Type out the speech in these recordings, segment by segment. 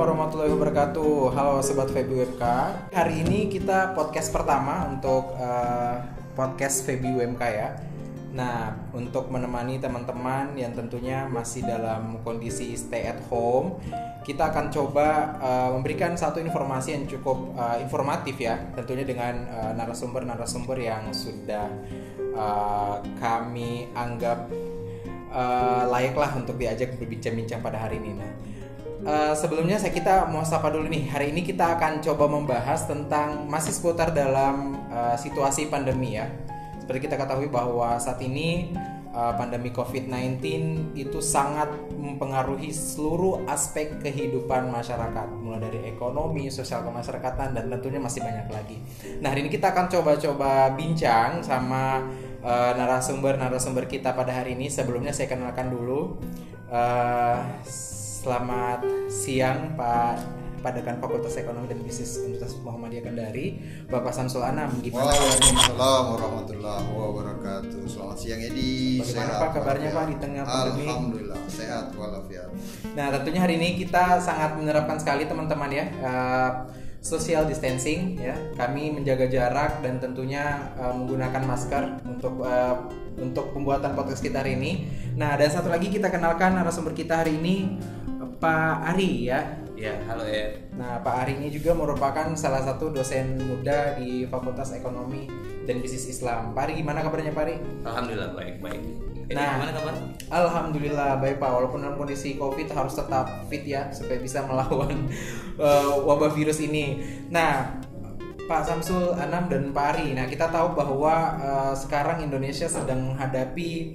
warahmatullahi wabarakatuh. Halo sobat Febi UMK. Hari ini kita podcast pertama untuk uh, podcast Febi UMK ya. Nah, untuk menemani teman-teman yang tentunya masih dalam kondisi stay at home, kita akan coba uh, memberikan satu informasi yang cukup uh, informatif ya, tentunya dengan narasumber-narasumber uh, yang sudah uh, kami anggap uh, layaklah untuk diajak berbincang-bincang pada hari ini. Nah, uh, sebelumnya saya kita mau sapa dulu nih. Hari ini kita akan coba membahas tentang masih seputar dalam uh, situasi pandemi ya. Seperti kita ketahui bahwa saat ini uh, pandemi COVID-19 itu sangat mempengaruhi seluruh aspek kehidupan masyarakat, mulai dari ekonomi, sosial kemasyarakatan dan tentunya masih banyak lagi. Nah, hari ini kita akan coba-coba bincang sama uh, narasumber-narasumber kita pada hari ini. Sebelumnya saya kenalkan dulu. Uh, selamat siang Pak Padekan Fakultas Ekonomi dan Bisnis Universitas Muhammadiyah Kendari, Bapak Samsul Anam. Gimana Waalaikumsalam warahmatullahi wabarakatuh. Selamat siang Edi. Bagaimana sehat, Pak kabarnya Pak di tengah pandemi? Alhamdulillah sehat walafiat. Nah tentunya hari ini kita sangat menerapkan sekali teman-teman ya. Uh, social distancing ya kami menjaga jarak dan tentunya uh, menggunakan masker untuk uh, untuk pembuatan podcast kita hari ini nah dan satu lagi kita kenalkan narasumber kita hari ini Pak Ari ya ya halo ya nah Pak Ari ini juga merupakan salah satu dosen muda di Fakultas Ekonomi dan Bisnis Islam Pak Ari gimana kabarnya Pak Ari Alhamdulillah baik baik ini nah, gimana kabar? Alhamdulillah baik Pak. Walaupun dalam kondisi COVID harus tetap fit ya supaya bisa melawan uh, wabah virus ini. Nah, Pak Samsul Anam dan Pak Ari. Nah, kita tahu bahwa uh, sekarang Indonesia sedang menghadapi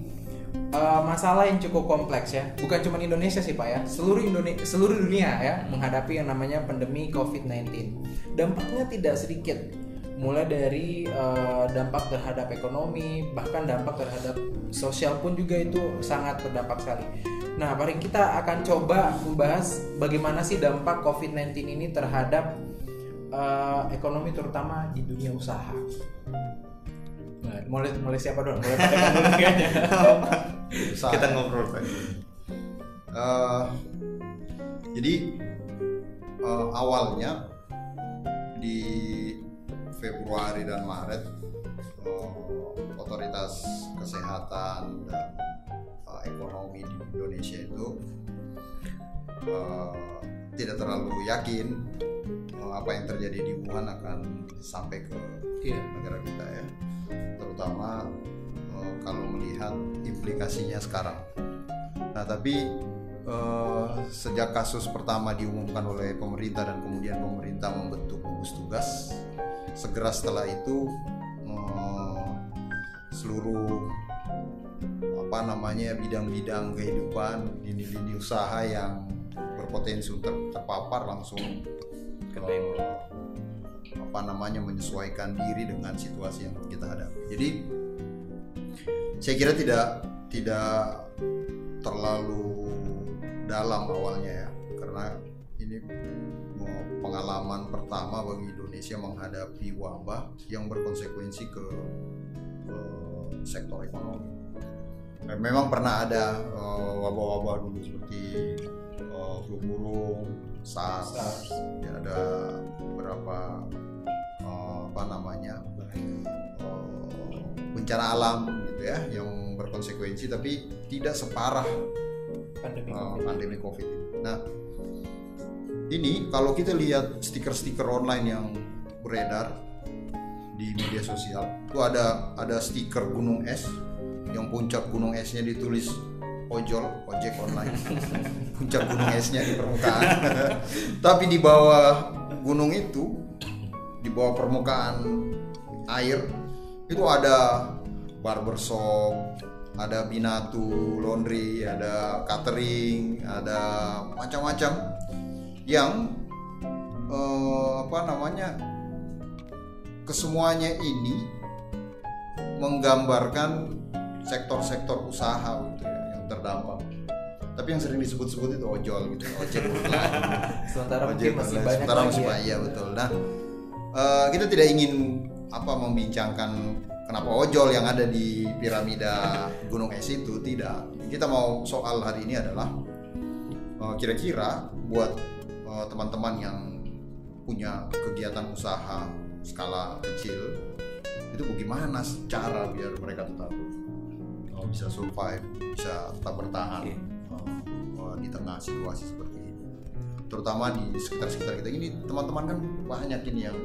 uh, masalah yang cukup kompleks ya. Bukan cuma Indonesia sih Pak ya. Seluruh Indonesia seluruh dunia ya menghadapi yang namanya pandemi COVID-19. Dampaknya tidak sedikit mulai dari uh, dampak terhadap ekonomi bahkan dampak terhadap sosial pun juga itu sangat berdampak sekali. Nah, mari kita akan coba membahas bagaimana sih dampak COVID-19 ini terhadap uh, ekonomi terutama di dunia usaha. Nah, mulai mulai siapa dong? Mulai dulu kayaknya. kita ngobrol Pak. Uh, jadi uh, awalnya di Februari dan Maret uh, otoritas kesehatan dan uh, ekonomi di Indonesia itu uh, tidak terlalu yakin apa yang terjadi di Wuhan akan sampai ke iya. negara kita ya terutama uh, kalau melihat implikasinya sekarang nah tapi uh, sejak kasus pertama diumumkan oleh pemerintah dan kemudian pemerintah membentuk gugus tugas segera setelah itu uh, seluruh apa namanya bidang-bidang kehidupan lini-lini usaha yang berpotensi untuk terpapar langsung uh, apa namanya menyesuaikan diri dengan situasi yang kita hadapi. Jadi saya kira tidak tidak terlalu dalam awalnya ya karena ini pengalaman pertama bagi Indonesia menghadapi wabah yang berkonsekuensi ke, ke sektor ekonomi. Memang pernah ada uh, wabah-wabah dulu seperti uh, flu burung, SARS, SARS. Ya, ada beberapa uh, apa namanya uh, bencana alam gitu ya yang berkonsekuensi tapi tidak separah pandemi, uh, COVID. pandemi COVID. Nah ini kalau kita lihat stiker-stiker online yang beredar di media sosial itu ada ada stiker gunung es yang puncak gunung esnya ditulis ojol ojek online puncak gunung esnya di permukaan. Tapi di bawah gunung itu di bawah permukaan air itu ada barbershop ada binatu laundry ada catering ada macam-macam yang uh, apa namanya kesemuanya ini menggambarkan sektor-sektor usaha gitu ya yang terdampak tapi yang sering disebut-sebut itu ojol gitu ojek sementara ojek masih banyak sementara masih ya. banyak ya betul. Nah uh, kita tidak ingin apa membincangkan kenapa ojol yang ada di piramida gunung es itu tidak. Kita mau soal hari ini adalah eh, kira-kira buat eh, teman-teman yang punya kegiatan usaha skala kecil itu bagaimana cara biar mereka tetap uh, bisa survive, bisa tetap bertahan. Iya. Di tengah situasi seperti ini. Terutama di sekitar-sekitar kita ini teman-teman kan banyak ini yang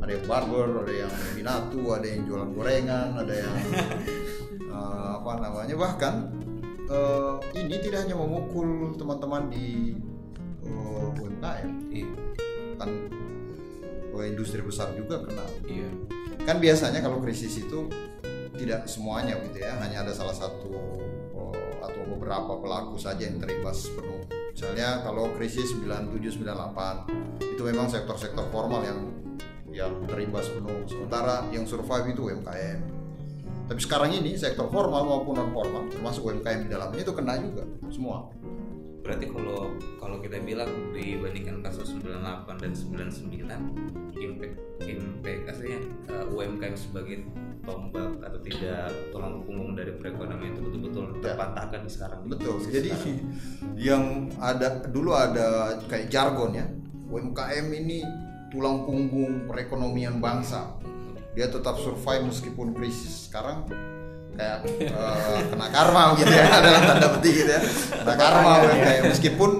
ada yang barber, ada yang binatu, ada yang jualan gorengan, ada yang uh, apa namanya bahkan uh, ini tidak hanya memukul teman-teman di uh, UMKM Iya. kan uh, industri besar juga kena Iya. kan biasanya kalau krisis itu tidak semuanya gitu ya hanya ada salah satu beberapa pelaku saja yang terimbas penuh misalnya kalau krisis 97 98 itu memang sektor-sektor formal yang yang terimbas penuh sementara yang survive itu UMKM tapi sekarang ini sektor formal maupun non formal termasuk UMKM di dalamnya itu kena juga semua Berarti kalau kalau kita bilang dibandingkan kasus 98 dan 99 impact implikasinya uh, UMKM sebagai tombak atau tidak tulang punggung dari perekonomian itu betul-betul Ya. terpatahkan sekarang. Betul. Di Jadi sekarang. yang ada dulu ada kayak jargon ya. UMKM ini tulang punggung perekonomian bangsa. Dia tetap survive meskipun krisis. Sekarang kayak eh, kena karma gitu ya dalam tanda petik gitu ya. Kena karma UMKM meskipun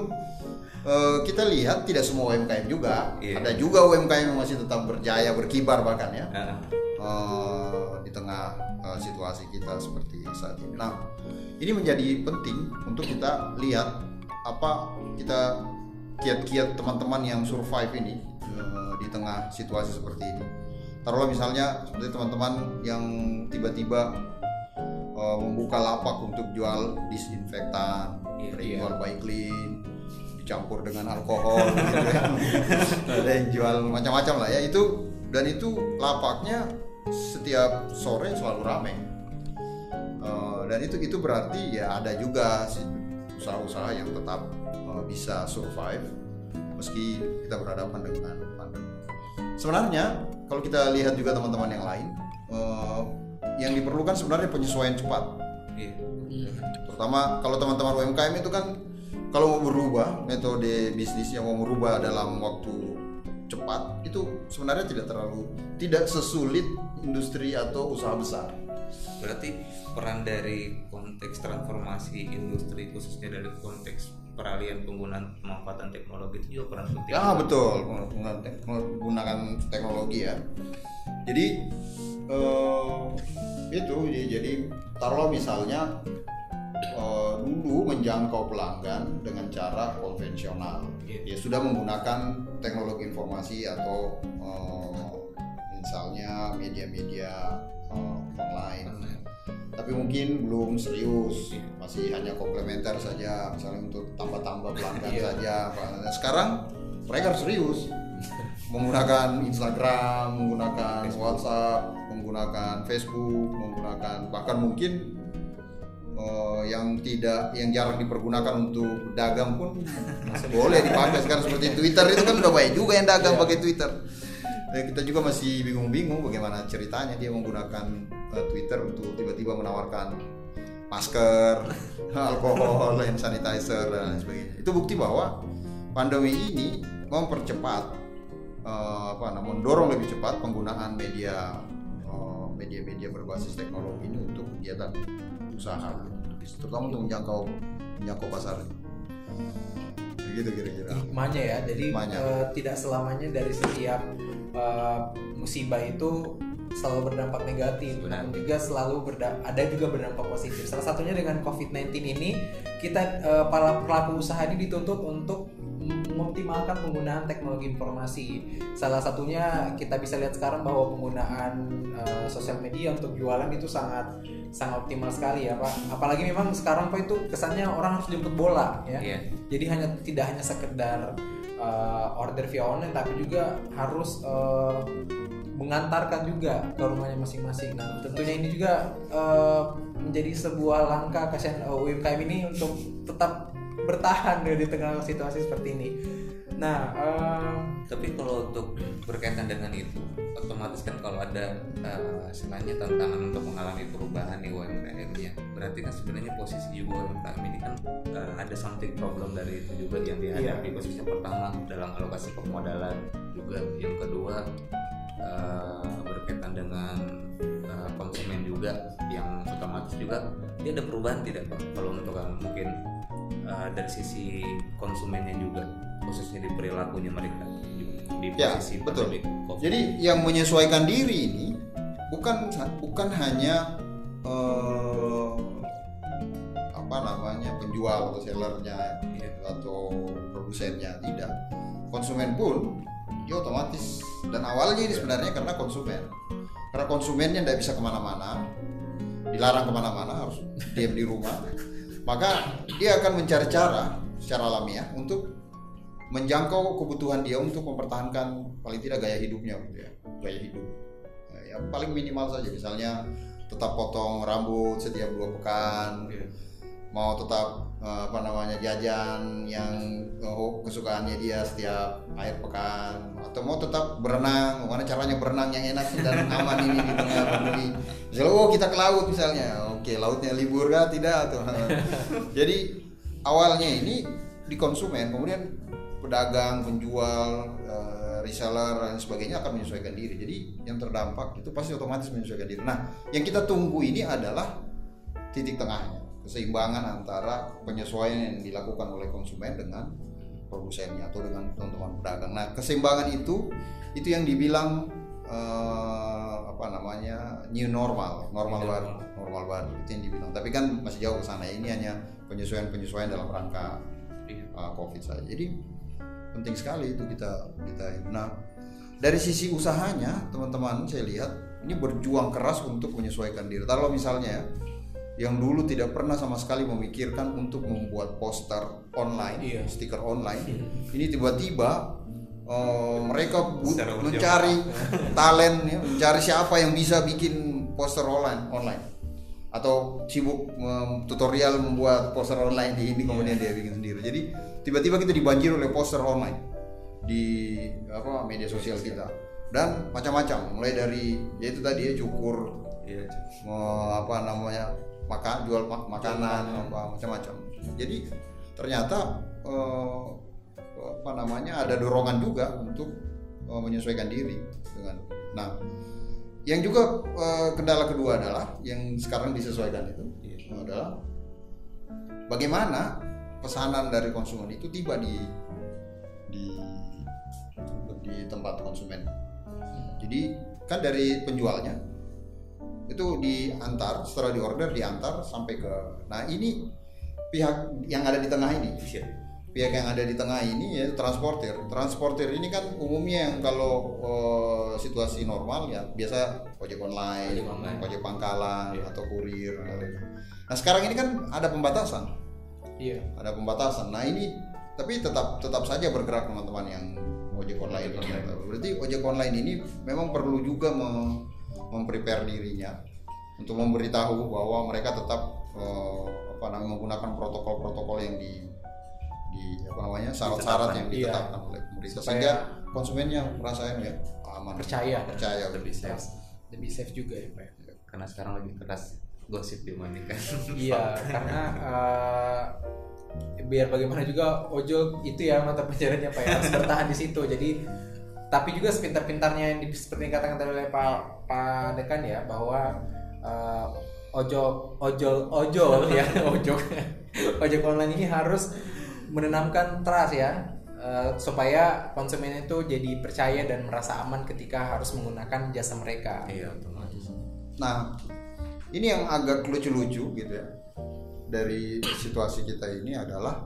eh, kita lihat tidak semua UMKM juga. Iya. Ada juga UMKM yang masih tetap berjaya berkibar bahkan ya Ah, eh, di tengah eh, situasi kita seperti saat ini. Nah, ini menjadi penting untuk kita lihat apa kita kiat-kiat teman-teman yang survive ini eh, di tengah situasi seperti ini. Taruhlah misalnya seperti teman-teman yang tiba-tiba membuka lapak untuk jual disinfektan, iya. jual baik clean, dicampur dengan alkohol, gitu ya. ada yang jual macam-macam lah ya itu dan itu lapaknya setiap sore selalu ramai Eh, dan itu itu berarti ya ada juga usaha-usaha yang tetap eh, bisa survive meski kita berhadapan dengan pandemi. Sebenarnya kalau kita lihat juga teman-teman yang lain, eh, yang diperlukan sebenarnya penyesuaian cepat. iya. Terutama kalau teman-teman UMKM itu kan kalau mau berubah metode bisnisnya mau merubah dalam waktu cepat itu sebenarnya tidak terlalu tidak sesulit industri atau usaha besar. Berarti peran dari konteks transformasi industri khususnya dari konteks peralihan penggunaan pemanfaatan teknologi itu juga peran penting. Ya betul menggunakan tek- menggunakan teknologi ya. Jadi eh, itu jadi, taruhlah misalnya eh, dulu menjangkau pelanggan dengan cara konvensional, Iya. ya sudah menggunakan teknologi informasi atau eh, misalnya media-media eh, online Online. Tapi mungkin belum serius. Masih hanya komplementer saja. Misalnya untuk tambah-tambah pelanggan Iya. saja. Nah, sekarang mereka harus serius. Menggunakan Instagram menggunakan WhatsApp menggunakan Facebook menggunakan bahkan mungkin eh, yang tidak yang jarang dipergunakan untuk dagang pun boleh dipakai. Sekarang seperti Twitter itu kan udah banyak juga yang dagang Iya. pakai Twitter Eh, kita juga masih bingung-bingung bagaimana ceritanya dia menggunakan eh, Twitter untuk tiba-tiba menawarkan masker, alkohol, hand sanitizer dan lain sebagainya. Itu bukti bahwa pandemi ini mempercepat eh, apa namanya mendorong lebih cepat penggunaan media eh, media-media berbasis teknologi ini untuk kegiatan usaha terutama untuk menjangkau menjangkau pasar. Gitu kira-kira. Hikmahnya ya. Jadi tidak selamanya dari setiap musibah itu selalu berdampak negatif. Namun juga selalu berda- ada juga berdampak positif. Salah satunya dengan COVID-19 ini kita eh, para pelaku usaha ini dituntut untuk mengoptimalkan penggunaan teknologi informasi. Salah satunya kita bisa lihat sekarang bahwa penggunaan eh, sosial media untuk jualan itu sangat sangat optimal sekali ya pak. Apalagi memang sekarang pak itu kesannya orang harus jemput bola ya. Iya. jadi hanya tidak hanya sekedar uh, order via online tapi juga harus uh, mengantarkan juga ke rumahnya masing-masing. Nah, tentunya ini juga uh, menjadi sebuah langkah kasihan uh, UMKM ini untuk tetap bertahan di tengah situasi seperti ini. Nah, um, Tapi kalau untuk berkaitan dengan itu, otomatis kan kalau ada uh, istilahnya tantangan untuk mengalami perubahan nih UMKM-nya, berarti kan sebenarnya posisi juga UMKM ini kan uh, ada something problem dari itu juga yang dihadapi. Yeah. posisi yang pertama dalam alokasi pemodalan juga yang kedua uh, berkaitan dengan uh, konsumen juga yang otomatis juga dia ada perubahan tidak pak? Kalau untuk mungkin uh, dari sisi konsumennya juga khususnya di perilakunya mereka di ya, posisi betul. Jadi yang menyesuaikan diri ini bukan bukan hanya uh, apa namanya penjual atau sellernya gitu, atau produsennya tidak. Konsumen pun dia otomatis dan awalnya ini sebenarnya karena konsumen. Karena konsumennya tidak bisa ke mana-mana dilarang ke mana-mana harus diam di rumah maka dia akan mencari cara secara alamiah untuk menjangkau kebutuhan dia untuk mempertahankan paling tidak gaya hidupnya gitu ya. Gaya hidup. Nah, ya paling minimal saja. Misalnya tetap potong rambut setiap dua pekan. Yeah. mau tetap eh, apa namanya jajan yang oh, kesukaannya dia setiap akhir pekan. Atau mau tetap berenang. Mana caranya berenang yang enak dan aman ini di tengah pandemi? Misalnya oh kita ke laut misalnya. Oke lautnya libur kah? Tidak atau jadi awalnya ini di konsumen kemudian pedagang, penjual, uh, reseller dan sebagainya akan menyesuaikan diri. Jadi yang terdampak itu pasti otomatis menyesuaikan diri. Nah, yang kita tunggu ini adalah titik tengahnya, keseimbangan antara penyesuaian yang dilakukan oleh konsumen dengan produsennya atau dengan teman-teman pedagang. Nah, keseimbangan itu itu yang dibilang uh, apa namanya new normal, normal baru, normal baru itu yang dibilang. Tapi kan masih jauh ke sana. Ini hanya penyesuaian-penyesuaian dalam rangka uh, COVID saja. Jadi penting sekali itu kita kita nah dari sisi usahanya teman-teman saya lihat ini berjuang keras untuk menyesuaikan diri. Kalau misalnya yang dulu tidak pernah sama sekali memikirkan untuk membuat poster online iya. stiker online. Hmm. ini tiba-tiba uh, mereka mencari talent ya, mencari siapa yang bisa bikin poster online online atau sibuk um, tutorial membuat poster online di ini kemudian dia bikin sendiri. Jadi tiba-tiba kita dibanjir oleh poster online di apa media sosial kita. Dan macam-macam mulai dari ya itu tadi ya cukur ya, apa namanya makan jual mak makanan jual apa macam-macam. Jadi ternyata eh, apa namanya ada dorongan juga untuk eh, menyesuaikan diri dengan nah yang juga eh, kendala kedua adalah yang sekarang disesuaikan itu iya. adalah bagaimana pesanan dari konsumen itu tiba di di di tempat konsumen. Jadi kan dari penjualnya itu diantar setelah diorder diantar sampai ke nah ini pihak yang ada di tengah ini iya. Pihak yang ada di tengah ini ya transporter transporter ini kan umumnya yang kalau uh, situasi normal ya biasa ojek online ojek, online. ojek pangkalan yeah. atau kurir nah sekarang ini kan ada pembatasan Iya. Ada pembatasan. Nah ini tapi tetap tetap saja bergerak teman-teman yang ojek online ini. Berarti ojek online ini memang perlu juga mem memprepare dirinya untuk memberitahu bahwa mereka tetap uh, apa namanya menggunakan protokol-protokol yang di di apa namanya syarat-syarat yang iya. ditetapkan iya. oleh pemerintah. Sehingga konsumennya merasa ya aman. Percaya. Percaya. Lebih safe. Lebih safe juga ya pak ya. karena sekarang lebih keras gosip di mana kan iya karena uh, biar bagaimana juga ojo itu ya mata pelajarannya pak ya. Harus bertahan di situ. Jadi tapi juga sepintar-pintarnya yang seperti yang katakan tadi oleh pak pak dekan ya bahwa uh, ojo ojol ojol ya ojo ojek online ini harus menanamkan trust ya uh, supaya konsumen itu jadi percaya dan merasa aman ketika harus menggunakan jasa mereka. Iya, otomatis. Nah, ini yang agak lucu-lucu gitu ya dari situasi kita ini adalah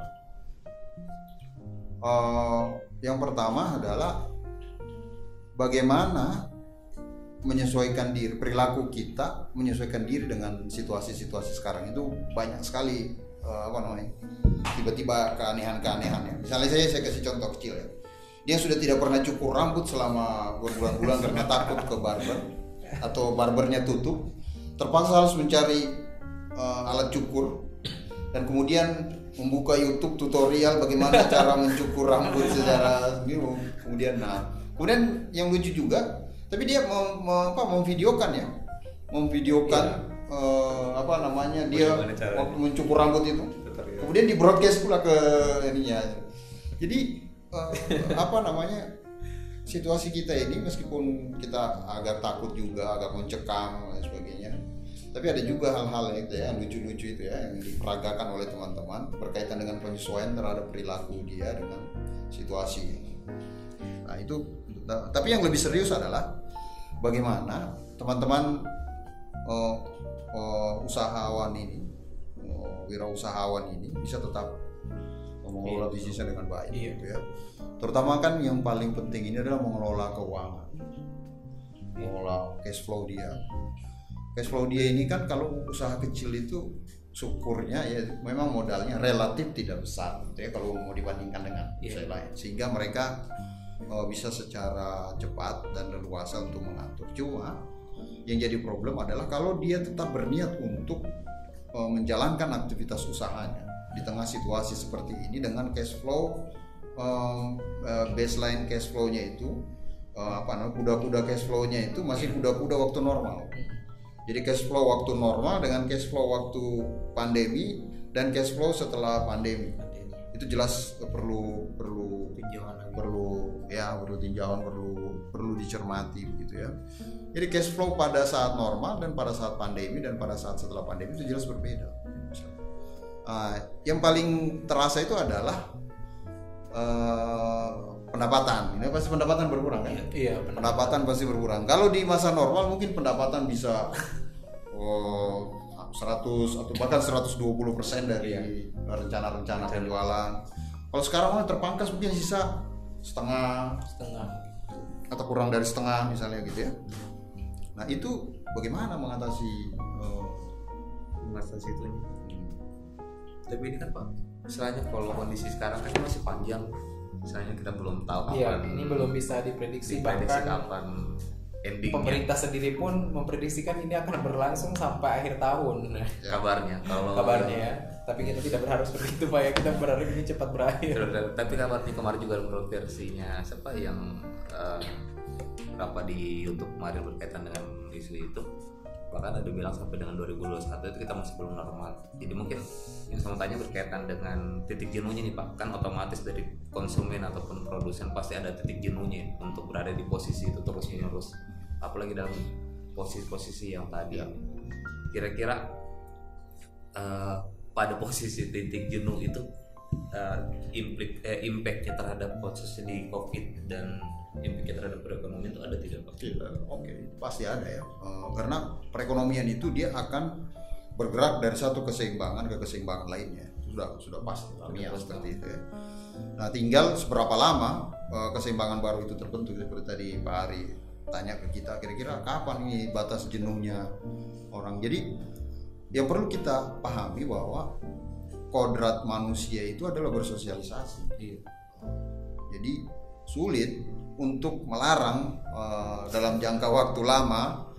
uh, yang pertama adalah bagaimana menyesuaikan diri perilaku kita menyesuaikan diri dengan situasi-situasi sekarang itu banyak sekali uh, apa namanya tiba-tiba keanehan-keanehan ya. Misalnya saya saya kasih contoh kecil ya. Dia sudah tidak pernah cukur rambut selama berbulan-bulan karena takut ke barber atau barbernya tutup. Terpaksa harus mencari uh, alat cukur dan kemudian membuka YouTube tutorial bagaimana cara mencukur rambut secara sendiri kemudian nah kemudian yang lucu juga tapi dia mem, mem, apa, memvideokan ya. Memvideokan eh, apa namanya dia waktu mencukur rambut itu Tetap ya. kemudian di broadcast pula ke ininya. Jadi eh, apa namanya situasi kita ini meskipun kita agak takut juga agak mencekam dan sebagainya tapi ada juga hal-hal itu ya lucu-lucu itu ya yang diperagakan oleh teman-teman berkaitan dengan penyesuaian terhadap perilaku dia dengan situasi nah itu tapi yang lebih serius adalah bagaimana teman-teman eh, eh, usahawan ini eh, wirausahawan ini bisa tetap mengelola bisnisnya dengan baik Iya. gitu ya. Terutama kan yang paling penting ini adalah mengelola keuangan. Mengelola cash flow dia. Cash flow dia ini kan kalau usaha kecil itu syukurnya ya memang modalnya relatif tidak besar gitu ya kalau mau dibandingkan dengan Iya. usaha lain. Sehingga mereka eh, bisa secara cepat dan leluasa untuk mengatur. Cuma yang jadi problem adalah kalau dia tetap berniat untuk eh, menjalankan aktivitas usahanya di tengah situasi seperti ini dengan cash flow eh, eh, baseline cash flow-nya itu apa namanya kuda-kuda cash flow-nya itu masih kuda-kuda waktu normal. Jadi cash flow waktu normal dengan cash flow waktu pandemi dan cash flow setelah pandemi itu jelas perlu perlu Tinjauan lagi. perlu ya perlu tinjauan perlu perlu dicermati begitu ya. Jadi cash flow pada saat normal dan pada saat pandemi dan pada saat setelah pandemi itu jelas berbeda. Ah, yang paling terasa itu adalah eh, pendapatan. Ini pasti pendapatan berkurang kan? Iya, benar. pendapatan pasti berkurang. Kalau di masa normal mungkin pendapatan bisa oh, 100 atau bahkan 120 persen dari rencana-rencana penjualan. Kalau sekarang mah terpangkas mungkin sisa setengah Setengah. atau kurang dari setengah misalnya gitu ya. Nah itu bagaimana mengatasi eh, masa situnya tapi ini kan pak istilahnya kalau kondisi sekarang kan masih panjang istilahnya kita belum tahu Iya, kapan ini belum bisa diprediksi diprediksi bahkan kapan endingnya pemerintah sendiri pun memprediksikan ini akan berlangsung sampai akhir tahun kabarnya kalau kabarnya ya. Tapi kita tidak berharap seperti itu Pak ya. Kita berharap ini cepat berakhir. tapi kabarnya kemarin juga kontroversinya siapa yang eh, apa di YouTube kemarin berkaitan dengan isu itu bahkan ada bilang sampai dengan 2021 itu kita masih belum normal. Jadi mungkin yang saya tanya berkaitan dengan titik jenuhnya nih pak. Kan otomatis dari konsumen ataupun produsen pasti ada titik jenuhnya untuk berada di posisi itu terus menerus. Apalagi dalam posisi-posisi yang tadi. Kira-kira eh, pada posisi titik jenuh itu eh, implik eh, impactnya terhadap khususnya di covid dan impactnya terhadap perekonomian itu ada tidak pak? Tidak, oke, pasti ada ya. Eh, karena perekonomian itu dia akan bergerak dari satu keseimbangan ke keseimbangan lainnya. Sudah sudah pasti ilmiah seperti itu ya. Nah, tinggal seberapa lama eh, keseimbangan baru itu terbentuk seperti tadi Pak Ari tanya ke kita kira-kira kapan ini batas jenuhnya orang. Jadi yang perlu kita pahami bahwa kodrat manusia itu adalah bersosialisasi. Iya. Jadi sulit untuk melarang eh, dalam jangka waktu lama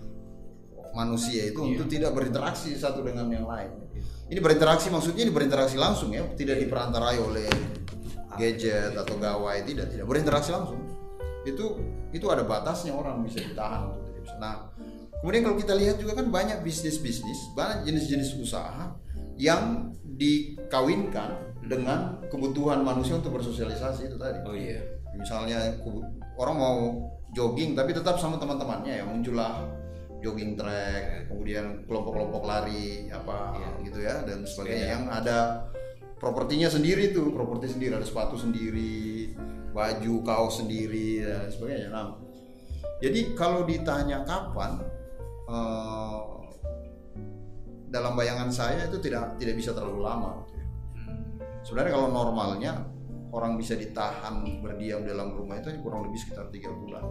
manusia itu untuk tidak berinteraksi satu dengan yang lain. Ini berinteraksi maksudnya ini berinteraksi langsung ya, tidak diperantarai oleh gadget atau gawai tidak tidak berinteraksi langsung. Itu itu ada batasnya orang bisa ditahan untuk tidak bisa. Nah, kemudian kalau kita lihat juga kan banyak bisnis-bisnis, banyak jenis-jenis usaha yang dikawinkan dengan kebutuhan manusia untuk bersosialisasi itu tadi Oh iya. Misalnya orang mau jogging tapi tetap sama teman-temannya ya muncullah jogging track kemudian kelompok-kelompok lari apa gitu ya dan sebagainya. Yang ada propertinya sendiri tuh properti sendiri ada sepatu sendiri baju kaos sendiri dan sebagainya. Nah jadi kalau ditanya kapan eh, dalam bayangan saya itu tidak tidak bisa terlalu lama gitu ya. sebenarnya kalau normalnya orang bisa ditahan berdiam dalam rumah itu kurang lebih sekitar tiga bulan.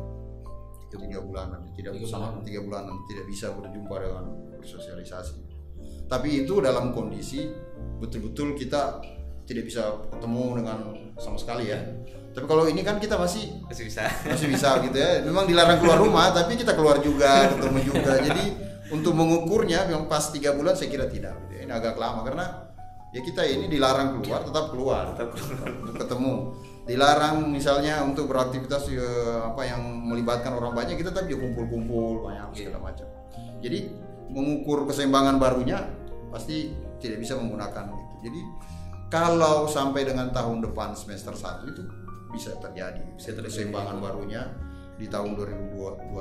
Itu tiga bulanan. Tidak Tiga tiga bulanan. Tidak bisa berjumpa dengan bersosialisasi. Tapi itu dalam kondisi betul-betul kita tidak bisa ketemu dengan sama sekali ya. Tapi kalau ini kan kita masih Masih bisa. masih bisa gitu ya. Memang dilarang keluar rumah tapi kita keluar juga ketemu juga. Jadi untuk mengukurnya yang pas tiga bulan saya kira tidak gitu ya. ini agak lama karena ya kita ini dilarang keluar tetap keluar. Tetap untuk ketemu. Dilarang misalnya untuk beraktivitas ya, apa yang melibatkan orang banyak kita tetap ya kumpul-kumpul banyak segala macam. Jadi mengukur keseimbangan barunya pasti tidak bisa menggunakan itu. Jadi kalau sampai dengan tahun depan semester 1 itu bisa terjadi, bisa terjadi keseimbangan barunya di tahun 2021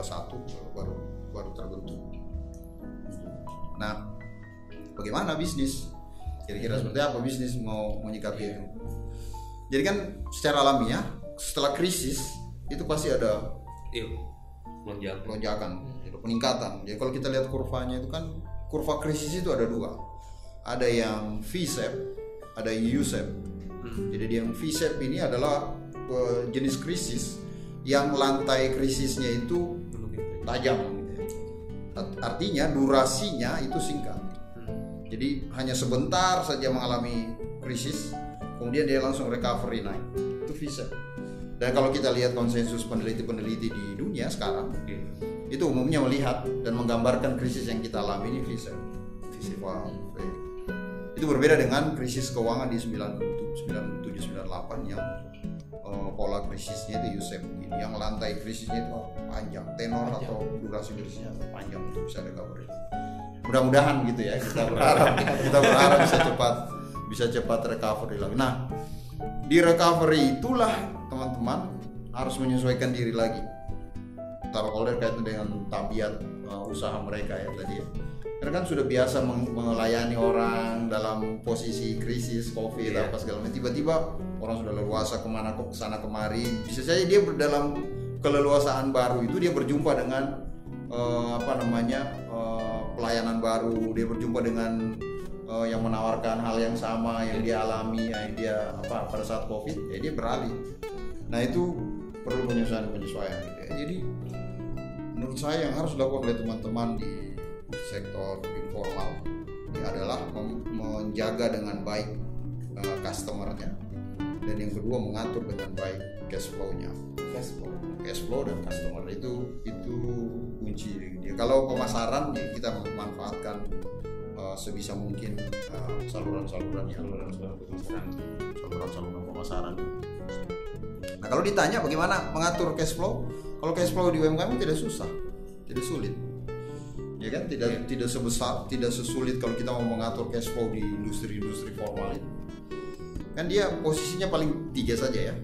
baru baru terbentuk. Nah, bagaimana bisnis? Kira-kira seperti apa bisnis mau menyikapi itu? Jadi kan secara alamiah setelah krisis itu pasti ada Iya. Lonjakan. lonjakan, ada peningkatan. Jadi kalau kita lihat kurvanya itu kan kurva krisis itu ada dua. Ada yang V-shape, ada yang U-shape. Hmm. Jadi yang V-shape ini adalah eh, jenis krisis yang lantai krisisnya itu tajam gitu ya. Art- Artinya durasinya itu singkat. Jadi hanya sebentar saja mengalami krisis, kemudian dia langsung recovery naik. Itu V-shape. Dan kalau kita lihat konsensus peneliti-peneliti di dunia sekarang, Iya. itu umumnya melihat dan menggambarkan krisis yang kita alami ini. Wow. Baik. Itu berbeda dengan krisis keuangan di 9798 yang eh, pola krisisnya itu U-shape begini. Yang lantai krisisnya itu panjang, tenor atau durasi krisisnya panjang itu bisa recovery. Mudah-mudahan gitu ya kita berharap kita berharap bisa cepat bisa cepat recovery lagi. Nah, di recovery itulah teman-teman harus menyesuaikan diri lagi taruh order kaitan dengan tabiat uh, usaha mereka ya tadi ya. Karena kan sudah biasa melayani orang dalam posisi krisis covid Iya. apa segala macam. Tiba-tiba orang sudah leluasa ke mana kok sana kemari. Bisa saja dia dalam keleluasaan baru itu dia berjumpa dengan eh, apa namanya eh, pelayanan baru. Dia berjumpa dengan eh, yang menawarkan hal yang sama yang dia alami yang dia apa pada saat covid. Ya dia beralih. Nah itu perlu penyesuaian penyesuaian gitu ya. Jadi menurut saya yang harus dilakukan oleh teman-teman di sektor informal ini adalah menjaga dengan baik uh, customernya dan yang kedua mengatur dengan baik cash flow-nya Cash flow. cash flow dan customer itu itu kunci dia kalau pemasaran ya kita memanfaatkan uh, sebisa mungkin uh, saluran-saluran yang Saluran-saluran pemasaran. saluran-saluran pemasaran. Nah kalau ditanya bagaimana mengatur cash flow, kalau cash flow di UMKM tidak susah, tidak sulit, ya kan? Tidak tidak sebesar, tidak sesulit kalau kita mau mengatur cash flow di industri-industri formal itu. Kan dia posisinya paling tiga saja ya,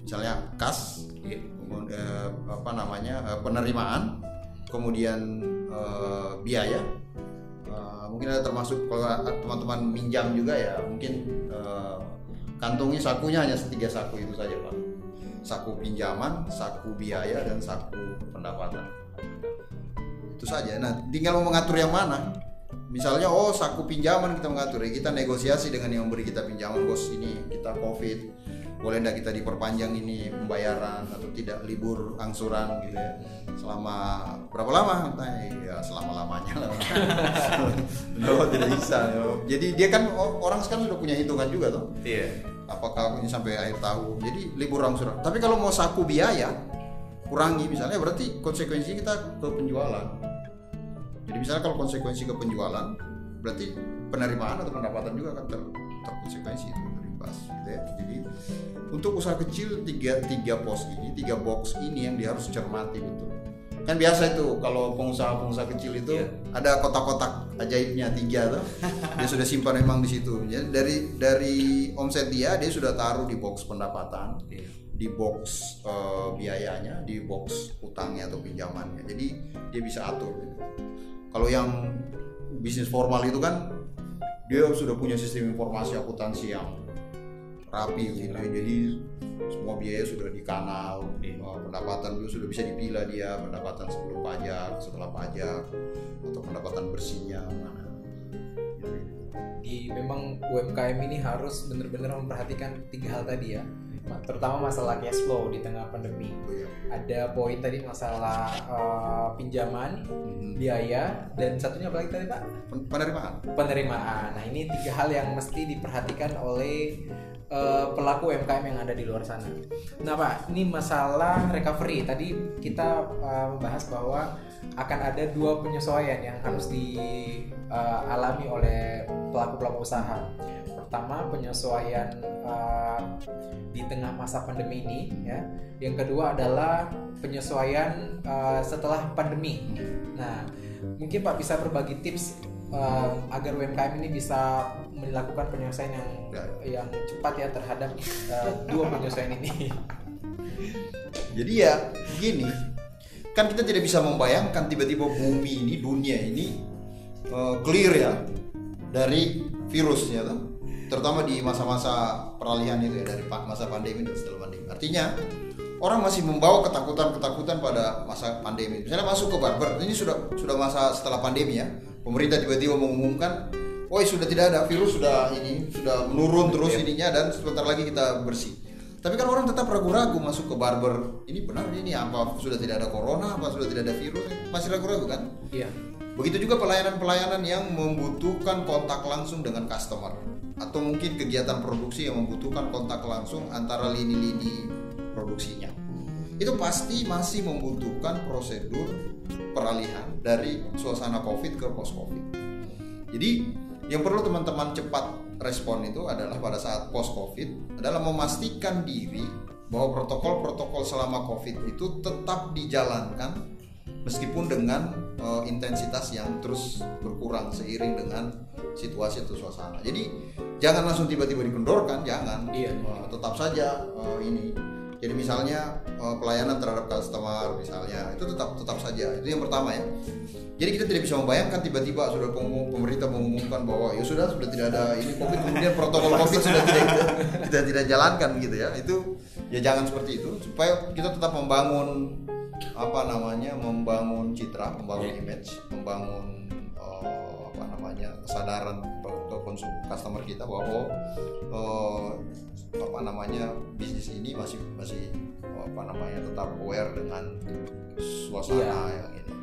misalnya kas, Iya. kemudian, eh, apa namanya eh, penerimaan, kemudian eh, biaya. Eh, mungkin ada termasuk kalau teman-teman minjam juga ya mungkin eh, kantongnya sakunya hanya tiga saku itu saja pak saku pinjaman saku biaya dan saku pendapatan itu saja. Nah tinggal mau mengatur yang mana? Misalnya oh saku pinjaman kita mengatur. Ya kita negosiasi dengan yang memberi kita pinjaman bos ini kita covid. Boleh tidak kita diperpanjang ini pembayaran atau tidak? Libur angsuran gitu ya. Selama berapa lama? Nah, ya selama lamanya lah. No, tidak bisa jadi dia kan orang sekarang sudah punya hitungan juga tuh Iya. apakah ini sampai akhir tahun? Jadi libur angsuran. Tapi kalau mau saku biaya kurangi. Misalnya berarti konsekuensinya kita ke penjualan. Jadi misalnya kalau konsekuensi ke penjualan berarti penerimaan atau pendapatan juga akan ter terkonsekuensi itu terimbas gitu ya. Jadi untuk usaha kecil tiga tiga pos ini tiga box ini yang dia harus cermati betul. Kan biasa itu kalau pengusaha-pengusaha kecil itu Iya. ada kotak-kotak ajaibnya tiga tuh. Dia sudah simpan memang di situ. Jadi dari dari omset dia dia sudah taruh di box pendapatan. Iya. Di box eh, biayanya di box utangnya atau pinjamannya jadi dia bisa atur gitu. kalau yang bisnis formal itu kan dia sudah punya sistem informasi akuntansi yang rapi gitu jadi semua biaya sudah di kanal Iya. pendapatan itu sudah bisa dipilah dia pendapatan sebelum pajak setelah pajak atau pendapatan bersihnya Gitu. di memang UMKM ini harus benar-benar memperhatikan tiga hal tadi ya terutama masalah cash flow di tengah pandemi. Oh, iya. ada poin tadi masalah eh, pinjaman Mhm. biaya dan satunya apa lagi tadi pak? Pen- penerimaan. Penerimaan. Nah ini tiga hal yang mesti diperhatikan oleh eh, pelaku UMKM yang ada di luar sana. Nah pak ini masalah recovery. Tadi kita membahas bahwa akan ada dua penyesuaian yang harus dialami oleh pelaku-pelaku usaha pertama penyesuaian eh, di tengah masa pandemi ini ya yang kedua adalah penyesuaian eh, setelah pandemi nah Mungkin Pak bisa berbagi tips um, agar UMKM ini bisa melakukan penyelesaian yang Ya. yang cepat ya terhadap uh, dua penyesuaian ini. Jadi ya gini, kan kita tidak bisa membayangkan tiba-tiba bumi ini, dunia ini eh, clear ya dari virus ya toh. Terutama di masa-masa peralihan itu ya dari masa pandemi dan setelah pandemi. Artinya orang masih membawa ketakutan-ketakutan pada masa pandemi. Misalnya masuk ke barber, ini sudah sudah masa setelah pandemi ya. Pemerintah tiba-tiba mengumumkan, "Woi, sudah tidak ada virus, sudah ini sudah menurun terus ininya dan sebentar lagi kita bersih." Tapi kan orang tetap ragu-ragu masuk ke barber. Ini benar ini apa sudah tidak ada corona, apa sudah tidak ada virus? Masih ragu-ragu kan? Iya. Begitu juga pelayanan-pelayanan yang membutuhkan kontak langsung dengan customer atau mungkin kegiatan produksi yang membutuhkan kontak langsung antara lini-lini produksinya. Itu pasti masih membutuhkan prosedur peralihan dari suasana Covid ke post Covid. Jadi yang perlu teman-teman cepat respon itu adalah pada saat post Covid adalah memastikan diri bahwa protokol-protokol selama Covid itu tetap dijalankan meskipun dengan eh, intensitas yang terus berkurang seiring dengan situasi atau suasana. Jadi jangan langsung tiba-tiba dikendorkan, jangan. Iya. Eh, tetap saja eh, ini. Jadi misalnya eh, pelayanan terhadap customer misalnya itu tetap tetap saja. Itu yang pertama ya. Jadi kita tidak bisa membayangkan tiba-tiba sudah pemerintah mengumumkan bahwa ya sudah sudah tidak ada ini covid kemudian protokol covid sudah tidak kita, kita tidak jalankan gitu ya. Itu ya jangan seperti itu supaya kita tetap membangun apa namanya membangun citra, membangun image, membangun eh, apa namanya kesadaran untuk konsum customer kita bahwa eh, apa namanya bisnis ini masih masih apa namanya tetap aware dengan suasana yang ini.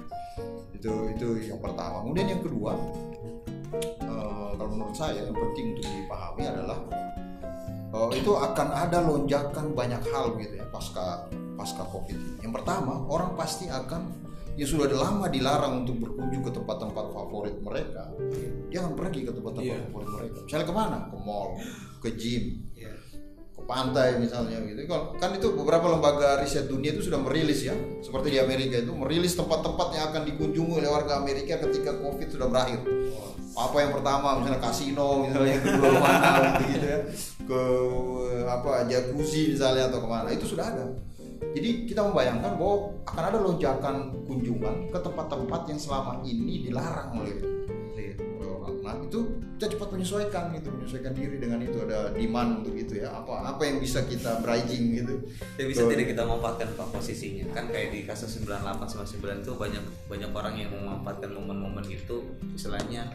Itu itu yang pertama. Kemudian yang kedua eh, kalau menurut saya yang penting untuk dipahami adalah eh, itu akan ada lonjakan banyak hal gitu ya pasca pasca covid ini. yang pertama orang pasti akan ya sudah lama dilarang untuk berkunjung ke tempat-tempat favorit mereka jangan pergi ke tempat-tempat Iya. favorit mereka misalnya ke mana ke mall ke gym pantai misalnya gitu. Kalau- kan itu beberapa lembaga riset dunia itu sudah merilis ya. Seperti di Amerika itu merilis tempat-tempat yang akan dikunjungi oleh warga Amerika ketika covid sudah berakhir. Apa yang pertama misalnya kasino misalnya kedua mana gitu ya. Ke apa jacuzzi misalnya atau ke mana. Itu sudah ada. Jadi kita membayangkan bahwa akan ada lonjakan kunjungan ke tempat-tempat yang selama ini dilarang oleh oleh orang. Nah itu kita cepat menyesuaikan gitu, menyesuaikan diri dengan itu ada demand untuk itu ya. Apa apa yang bisa kita bridging gitu. Ya bisa Betul. tidak kita memanfaatkan pak posisinya kan kayak di kasus 98 sama 9 itu banyak banyak orang yang memanfaatkan momen-momen itu istilahnya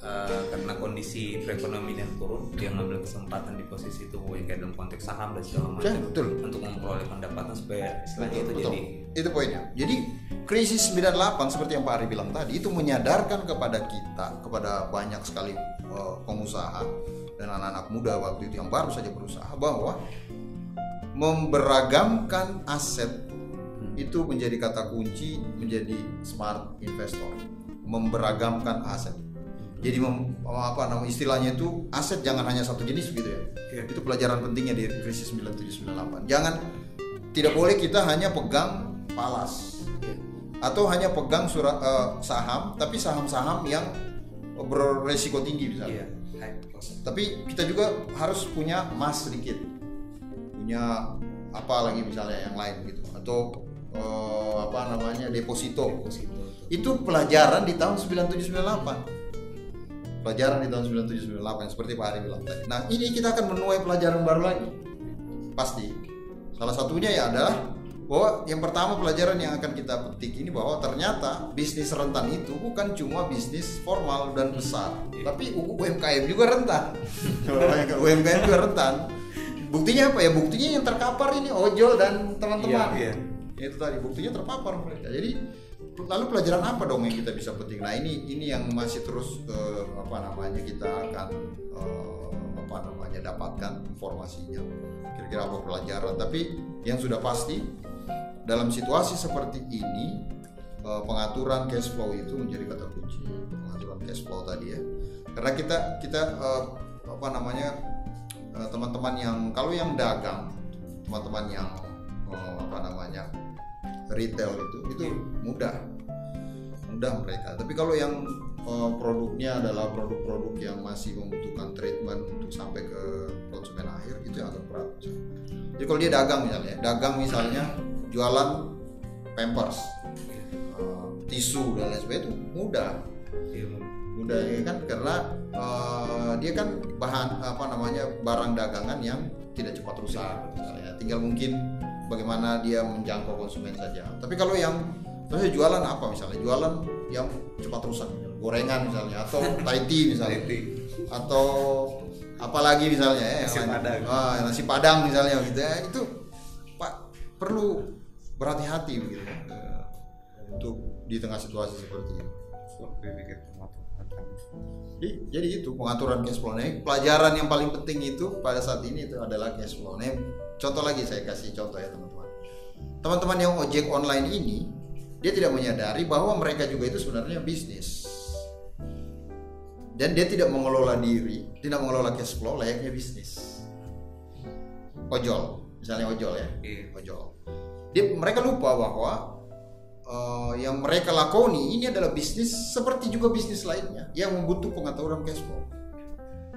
eh, karena kondisi perekonomian yang turun dia ngambil kesempatan di posisi itu yang kayak dalam konteks saham dan segala Ya, macam betul. untuk memperoleh pendapatan supaya istilahnya itu Betul. jadi Itu poinnya. Jadi krisis 98 seperti yang Pak Ari bilang tadi itu menyadarkan kepada kita, kepada banyak sekali eh, pengusaha dan anak-anak muda waktu itu yang baru saja berusaha bahwa memberagamkan aset itu menjadi kata kunci menjadi smart investor. Memberagamkan aset. Jadi mem- apa nama istilahnya itu aset jangan hanya satu jenis begitu ya. Iya. Itu pelajaran pentingnya di krisis 9798. Jangan tidak boleh kita hanya pegang palas atau hanya pegang surat eh, saham tapi saham-saham yang beresiko tinggi misalnya. cost. Tapi kita juga harus punya emas sedikit. Punya apa lagi misalnya yang lain gitu atau eh, apa namanya deposito. Deposito. Itu pelajaran di tahun 9798. Pelajaran di tahun 9798 yang seperti Pak Ari bilang tadi. Nah, ini kita akan menuai pelajaran baru lagi. Pasti. Salah satunya ya adalah bahwa yang pertama pelajaran yang akan kita petik ini bahwa ternyata bisnis rentan itu bukan cuma bisnis formal dan besar, tapi UMKM juga rentan. UMKM juga rentan. Buktinya apa ya? Buktinya yang terkapar ini ojol dan teman-teman. Iya, Itu tadi buktinya terpapar mereka. Jadi lalu pelajaran apa dong yang kita bisa petik? Nah ini ini yang masih terus eh, apa namanya kita akan eh, apa namanya dapatkan informasinya. Kira-kira apa pelajaran? Tapi yang sudah pasti dalam situasi seperti ini eh, pengaturan cash flow itu menjadi kata kunci. Pengaturan cash flow tadi ya. Karena kita kita eh, apa namanya teman-teman yang kalau yang dagang, teman-teman yang eh, apa namanya retail itu itu mudah mempermudah mereka. Tapi kalau yang uh, produknya adalah produk-produk yang masih membutuhkan treatment untuk sampai ke konsumen akhir itu yang agak berat. Jadi kalau dia dagang misalnya, dagang misalnya jualan pampers, uh, tisu dan lain sebagainya itu mudah. Iya, mudah ya kan karena uh, dia kan bahan apa namanya barang dagangan yang tidak cepat rusak misalnya. Tinggal mungkin bagaimana dia menjangkau konsumen saja. Tapi kalau yang Terus jualan apa misalnya? Jualan yang cepat rusak, gorengan misalnya atau Thai tea misalnya. atau apalagi misalnya ya nasi yang padang. Ah, nasi padang misalnya gitu ya. Itu Pak perlu berhati-hati begitu ya, untuk di tengah situasi seperti ini. Jadi, jadi itu pengaturan cash flow. Nah, pelajaran yang paling penting itu pada saat ini itu adalah cash flow. Nah, contoh lagi saya kasih contoh ya teman-teman. Teman-teman yang ojek online ini dia tidak menyadari bahwa mereka juga itu sebenarnya bisnis dan dia tidak mengelola diri tidak mengelola cash flow layaknya bisnis ojol misalnya ojol ya iya. ojol dia mereka lupa bahwa uh, yang mereka lakoni ini adalah bisnis seperti juga bisnis lainnya yang membutuhkan pengaturan cash flow.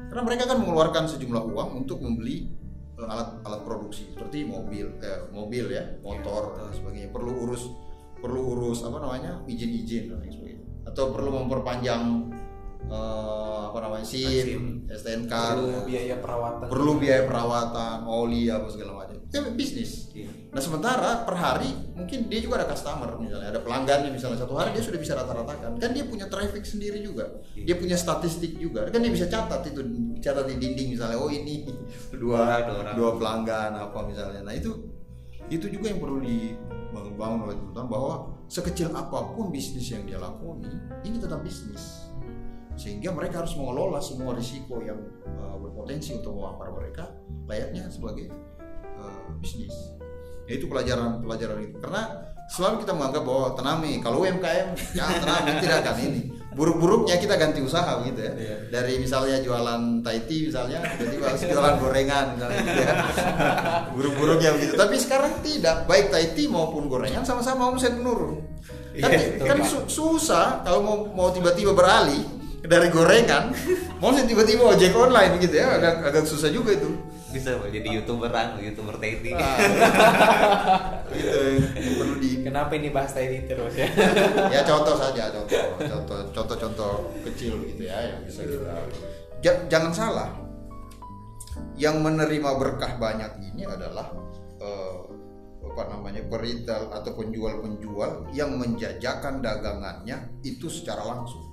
Karena mereka kan mengeluarkan sejumlah uang untuk membeli uh, alat alat produksi seperti mobil eh, mobil ya motor dan sebagainya. Perlu urus perlu urus apa namanya izin-izin dan sebagainya. Atau perlu memperpanjang uh, apa namanya SIM, STNK perlu biaya perawatan. perlu biaya perawatan oli apa segala macam. Itu bisnis. Iya. Nah sementara per hari mungkin dia juga ada customer misalnya ada pelanggannya misalnya. Satu hari dia sudah bisa rata-ratakan. Kan dia punya traffic sendiri juga. Iya. dia punya statistik juga. Kan dia bisa catat itu catat di dinding misalnya. Oh ini dua dua pelanggan apa misalnya. Nah itu itu juga yang perlu di membangun oleh teman-teman bahwa sekecil apa pun bisnis yang dia lakoni ini tetap bisnis. Sehingga mereka harus mengelola semua risiko yang uh, berpotensi untuk memampar mereka layaknya sebagai uh, bisnis ya, itu pelajaran pelajaran itu karena selalu kita menganggap bahwa tenami kalau UMKM ya tenami tidak akan ini buruk-buruknya kita ganti usaha gitu ya. Yeah. Dari misalnya jualan Thai tea misalnya, jadi harus jualan gorengan misalnya gitu ya. buruk-buruknya begitu. Tapi sekarang tidak, baik Thai tea maupun gorengan sama-sama omset menurun. Kan, yeah, kan su susah kalau mau mau tiba-tiba beralih dari gorengan, mau tiba-tiba ojek online gitu ya, agak agak susah juga itu bisa pak. Jadi youtuberan youtuber Teddy. Ah. gitu perlu di kenapa ini bahas Teddy terus ya? Ya contoh saja contoh contoh contoh contoh kecil gitu ya yang bisa kita ja, jangan salah. Yang menerima berkah banyak ini adalah uh, apa namanya peritel atau penjual-penjual yang menjajakan dagangannya itu secara langsung.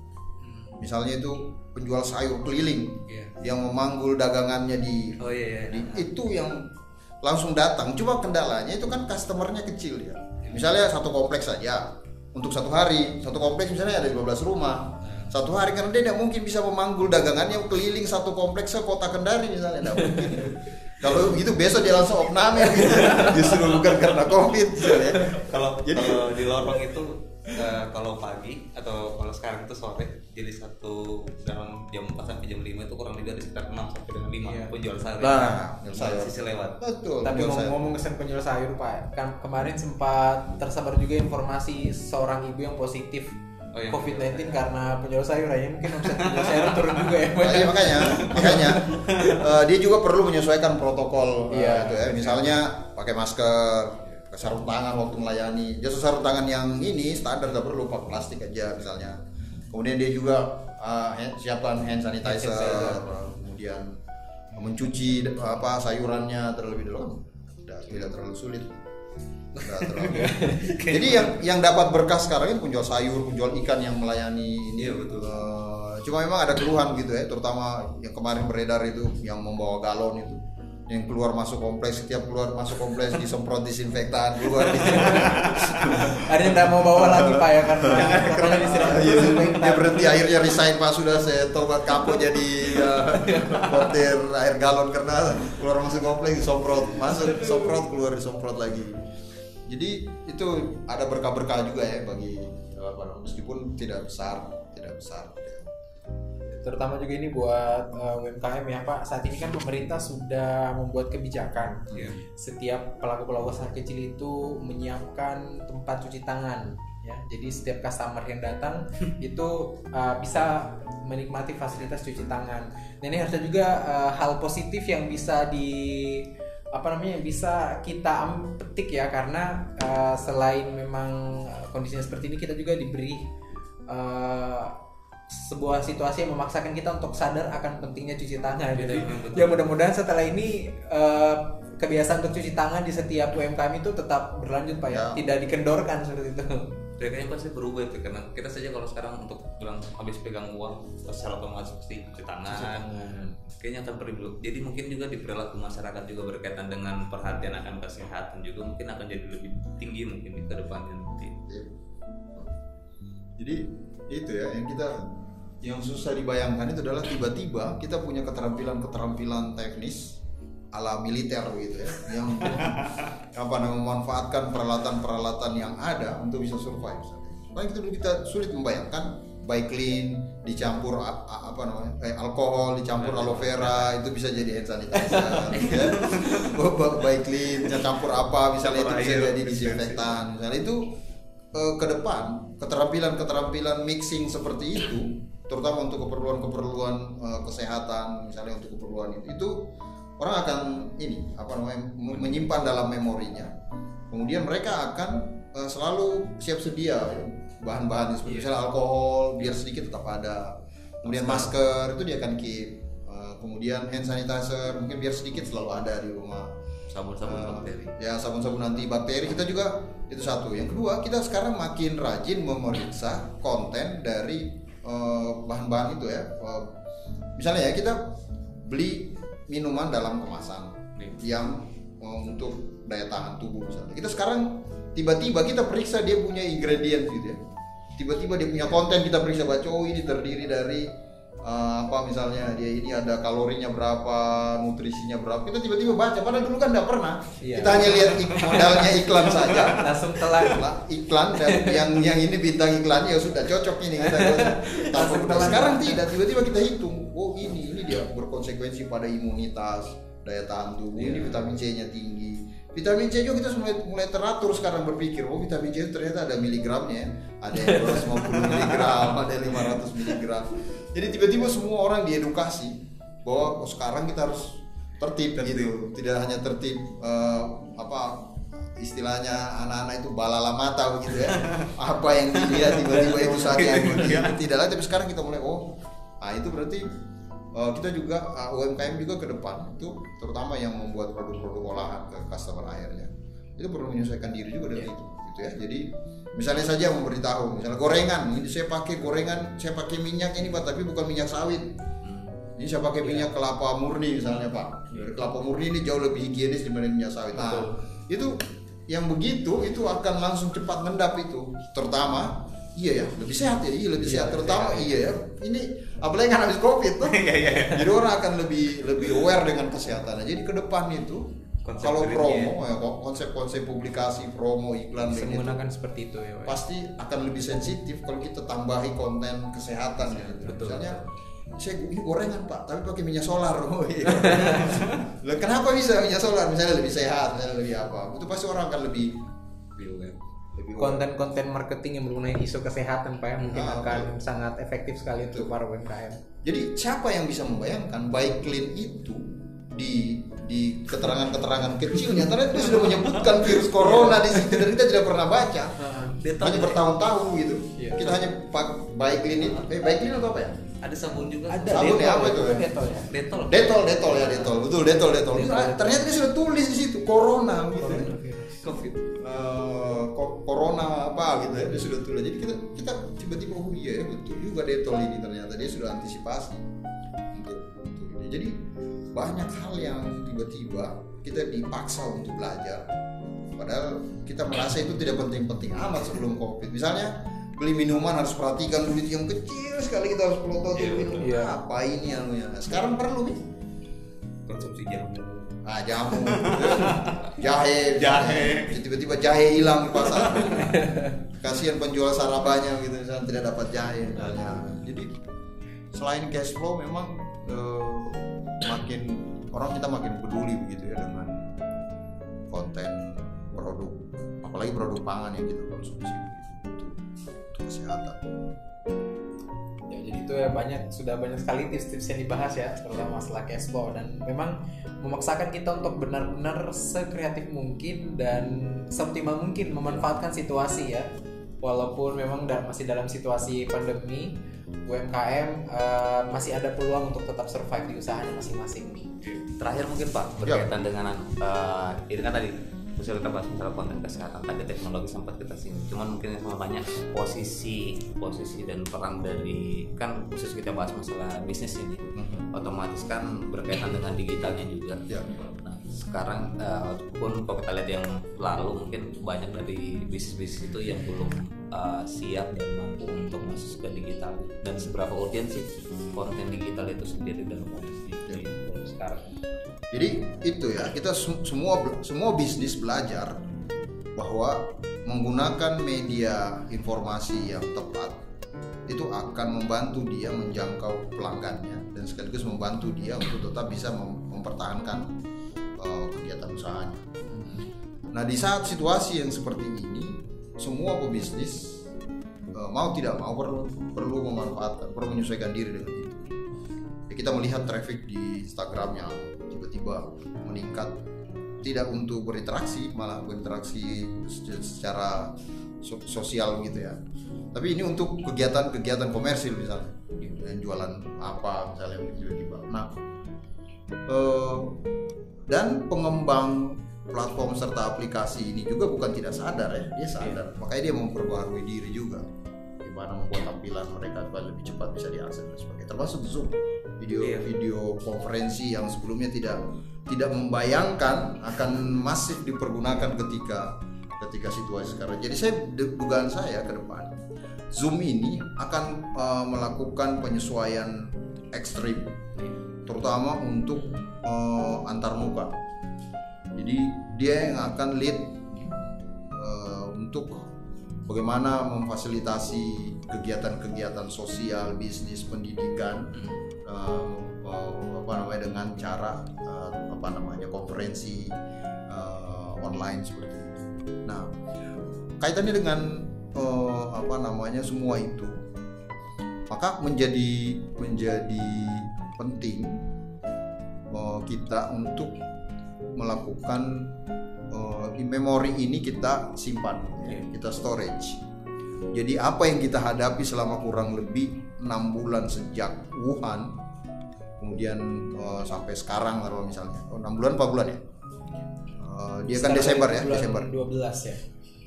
Misalnya itu penjual sayur keliling yeah. yang memanggul dagangannya di, oh, iya, iya. di itu yang langsung datang cuma kendalanya itu kan customernya kecil ya misalnya satu kompleks saja untuk satu hari satu kompleks misalnya ada 15 rumah satu hari karena dia tidak mungkin bisa memanggul dagangannya keliling satu kompleks ke kota Kendari misalnya tidak mungkin kalau gitu besok dia langsung opname gitu. justru bukan karena covid misalnya. kalau jadi kalau di lorong itu uh, kalau pagi atau kalau sekarang itu sore jadi satu dalam jam 4 sampai jam 5 itu kurang lebih ada sekitar 6 sampai dengan 5 iya. penjual sayur. Nah, penjual sayur. Sisi lewat. Betul. Tapi ngomong-ngomong kesan penjual sayur Pak, kan kemarin sempat tersebar juga informasi seorang ibu yang positif Oh, iya. COVID-19 karena penjual sayur aja mungkin omset penjual sayur turun juga ya. Oh, iya, makanya, makanya uh, dia juga perlu menyesuaikan protokol uh, iya, itu ya. Misalnya pakai masker, sarung tangan waktu melayani. Jasa sarung tangan yang ini standar tidak perlu pakai plastik aja misalnya. Kemudian dia juga uh, hand, siapkan hand sanitizer, kemudian mencuci apa sayurannya terlebih dulu. Tidak tidak terlalu sulit. Terlalu. jadi yang yang dapat berkah sekarang ini penjual sayur penjual ikan yang melayani ini iya, betul. Uh, cuma memang ada keluhan gitu ya terutama yang kemarin beredar itu yang membawa galon itu yang keluar masuk kompleks setiap keluar masuk kompleks disemprot disinfektan keluar. Ada yang tidak mau bawa lagi pak ya karena karena iya, dia berhenti akhirnya resign pak sudah saya tobat kapok jadi portir air galon karena keluar masuk kompleks disemprot. Masuk disemprot keluar disemprot lagi. Jadi itu ada berkah-berkah juga ya bagi apa meskipun tidak besar tidak besar terutama juga ini buat uh, eh, UMKM ya Pak. Saat ini kan pemerintah sudah membuat kebijakan. Yeah. Setiap pelaku-pelaku usaha kecil itu menyiapkan tempat cuci tangan ya jadi setiap customer yang datang itu uh, bisa menikmati fasilitas cuci tangan dan ini harusnya juga uh, hal positif yang bisa di apa namanya yang bisa kita petik ya karena uh, selain memang kondisinya seperti ini kita juga diberi uh, sebuah situasi yang memaksakan kita untuk sadar akan pentingnya cuci tangan gitu. Ya. mudah-mudahan setelah ini uh, kebiasaan untuk cuci tangan di setiap UMKM itu tetap berlanjut pak ya, ya. tidak dikendorkan seperti itu. Ya kayaknya pasti berubah itu karena kita saja kalau sekarang untuk bilang habis pegang uang secara otomatis pasti cuci tangan, kayaknya akan perlu jadi mungkin juga di perilaku masyarakat juga berkaitan dengan perhatian akan kesehatan juga mungkin akan jadi lebih tinggi mungkin di ke depannya nanti. Iya. jadi itu ya yang kita yang susah dibayangkan itu adalah tiba-tiba kita punya keterampilan-keterampilan teknis ala militer gitu ya yang apa namanya memanfaatkan peralatan-peralatan yang ada untuk bisa survive. Paling itu kita sulit membayangkan baik clean dicampur apa namanya eh, alkohol dicampur aloe vera itu bisa jadi hand sanitizer ya. baik clean campur apa misalnya itu bisa jadi disinfektan. Misalnya itu eh, ke depan keterampilan keterampilan mixing seperti itu terutama untuk keperluan-keperluan eh, kesehatan misalnya untuk keperluan itu itu orang akan ini apa namanya menyimpan dalam memorinya. Kemudian mereka akan uh, selalu siap sedia bahan-bahan seperti yeah. misalnya alkohol biar sedikit tetap ada. Kemudian masker itu dia akan keep. Uh, kemudian hand sanitizer mungkin biar sedikit selalu ada di rumah. Sabun-sabun uh, bakteri. ya sabun-sabun anti bakteri kita juga itu satu. Yang kedua kita sekarang makin rajin memeriksa konten dari bahan-bahan uh, itu ya uh, misalnya ya kita beli minuman dalam kemasan yang uh, untuk daya tahan tubuh misalnya. Kita sekarang tiba-tiba kita periksa dia punya ingredient gitu ya. Tiba-tiba dia punya konten kita periksa baca oh ini terdiri dari uh, apa misalnya dia ini ada kalorinya berapa, nutrisinya berapa. Kita tiba-tiba baca padahal dulu kan tidak pernah. Iya. Kita hanya lihat modalnya iklan saja. Langsung telan. iklan dan yang yang ini bintang iklannya ya sudah cocok ini kita. Sekarang tidak, tiba-tiba kita hitung. Oh ini dia berkonsekuensi pada imunitas daya tahan tubuh yeah. ini vitamin C-nya tinggi vitamin C juga kita mulai mulai teratur sekarang berpikir oh vitamin C ternyata ada miligramnya ada yang 250 miligram ada yang 500 miligram jadi tiba-tiba semua orang diedukasi bahwa oh, sekarang kita harus tertib, tertib. gitu. Tidak hanya tertib uh, apa istilahnya anak-anak itu balala mata begitu ya. Apa yang dilihat tiba-tiba itu saat yang tidak lagi tapi sekarang kita mulai oh ah itu berarti uh, kita juga uh, eh, UMKM juga ke depan itu terutama yang membuat produk-produk olahan ke customer akhirnya. Itu perlu menyesuaikan diri juga dengan yeah. itu gitu ya. Jadi misalnya saja memberitahu misalnya gorengan ini saya pakai gorengan saya pakai minyak ini pak tapi bukan minyak sawit. Ini saya pakai yeah. minyak kelapa murni misalnya pak. Yeah. kelapa murni ini jauh lebih higienis dibanding minyak sawit nah itu yang begitu itu akan langsung cepat ngendap itu. Terutama iya ya lebih sehat ya iya lebih iya, sehat. terutama iya, iya ya ini apalagi kan habis covid tuh iya, iya, iya. jadi orang akan lebih lebih aware dengan kesehatan. Jadi ke depan itu kalau promo ya. konsep-konsep publikasi promo iklan Bisa menggunakan itu, seperti itu ya pasti akan lebih sensitif kalau kita tambahi konten kesehatan ya, gitu. betul, misalnya saya ini gorengan pak tapi pakai minyak solar. Oh, iya. kenapa bisa minyak solar? Misalnya lebih sehat misalnya lebih apa. Itu pasti orang akan lebih konten-konten marketing yang mengenai isu kesehatan pak ya mungkin ah, akan betul. sangat efektif sekali untuk para UMKM. Jadi siapa yang bisa membayangkan baik clean itu di di keterangan-keterangan kecilnya ternyata dia sudah menyebutkan virus corona di situ dan kita tidak pernah baca. hanya bertahun-tahun gitu. Iya. Kita hanya pak baik itu. Eh, baik atau apa ya? Ada sabun juga. Ada. Sabun ya apa itu? Detol ya. Detol. Detol, detol ya, detol. Betul, detol, detol. Ternyata dia sudah tulis di situ corona gitu. Covid. Uh, corona apa gitu ya dia sudah tulis jadi kita kita tiba-tiba oh iya ya betul juga detol ini ternyata dia sudah antisipasi untuk untuk ini jadi banyak hal yang tiba-tiba kita dipaksa untuk belajar. Padahal kita merasa itu tidak penting-penting amat sebelum covid. Misalnya beli minuman harus perhatikan duit yang kecil sekali kita harus pelotot yeah, minum. yeah. apa ini yang sekarang perlu nih konsumsi jamu. Ah jamu. Jahe. Jahe. Tiba-tiba jahe hilang di pasar. Kasihan penjual sarabanya gitu misalnya tidak dapat jahe misalnya. Jadi selain cash flow memang eh, makin orang kita makin peduli begitu ya dengan konten produk apalagi produk pangan yang kita konsumsi kesehatan. Ya, jadi itu ya banyak sudah banyak sekali tips-tips yang dibahas ya, terutama masalah cashflow dan memang memaksakan kita untuk benar-benar sekreatif mungkin dan seoptimal mungkin memanfaatkan situasi ya. Walaupun memang masih dalam situasi pandemi, UMKM uh, eh, masih ada peluang untuk tetap survive di usahanya masing-masing nih. Terakhir mungkin Pak berkaitan ya. dengan uh, ini kan tadi bisa kita bahas misalnya konten kesehatan tadi teknologi sempat kita sini cuman mungkin yang sama banyak posisi posisi dan peran dari kan khusus kita bahas masalah bisnis ini mm-hmm. otomatis kan berkaitan dengan digitalnya juga ya. Sekarang uh, pun kalau kita lihat yang lalu mungkin banyak dari bisnis-bisnis itu yang belum uh, siap dan mampu untuk masuk ke digital dan seberapa urgensi konten digital itu sendiri dalam kondisi ya. sekarang jadi itu ya kita semua semua bisnis belajar bahwa menggunakan media informasi yang tepat itu akan membantu dia menjangkau pelanggannya dan sekaligus membantu dia untuk tetap bisa mempertahankan uh, kegiatan usahanya. Nah di saat situasi yang seperti ini semua pebisnis uh, mau tidak mau perlu perlu memanfaatkan perlu menyesuaikan diri dengan ini. Ya, kita melihat traffic di Instagram yang tiba-tiba meningkat tidak untuk berinteraksi malah berinteraksi secara sosial gitu ya tapi ini untuk kegiatan-kegiatan komersil misalnya jualan apa misalnya tiba-tiba nah eh, dan pengembang platform serta aplikasi ini juga bukan tidak sadar ya dia sadar. Makanya dia memperbaharui diri juga. Gimana membuat tampilan mereka supaya lebih cepat bisa diakses dan sebagainya. Termasuk Zoom. Video iya. video konferensi yang sebelumnya tidak tidak membayangkan akan masif dipergunakan ketika ketika situasi sekarang. Jadi saya dugaan saya ke depan Zoom ini akan uh, melakukan penyesuaian ekstrim terutama untuk uh, antar muka. Jadi dia yang akan lead uh, untuk bagaimana memfasilitasi kegiatan-kegiatan sosial, bisnis, pendidikan uh, apa namanya dengan cara uh, apa namanya konferensi uh, online seperti itu. Nah, kaitannya dengan uh, apa namanya semua itu, maka menjadi menjadi penting uh, kita untuk melakukan uh, di memori ini kita simpan, ya, kita storage. Jadi apa yang kita hadapi selama kurang lebih enam bulan sejak Wuhan kemudian uh, sampai sekarang kalau misalnya. Oh, 6 bulan 4 bulan ya? Uh, dia kan Desember ya? Desember. 12 ya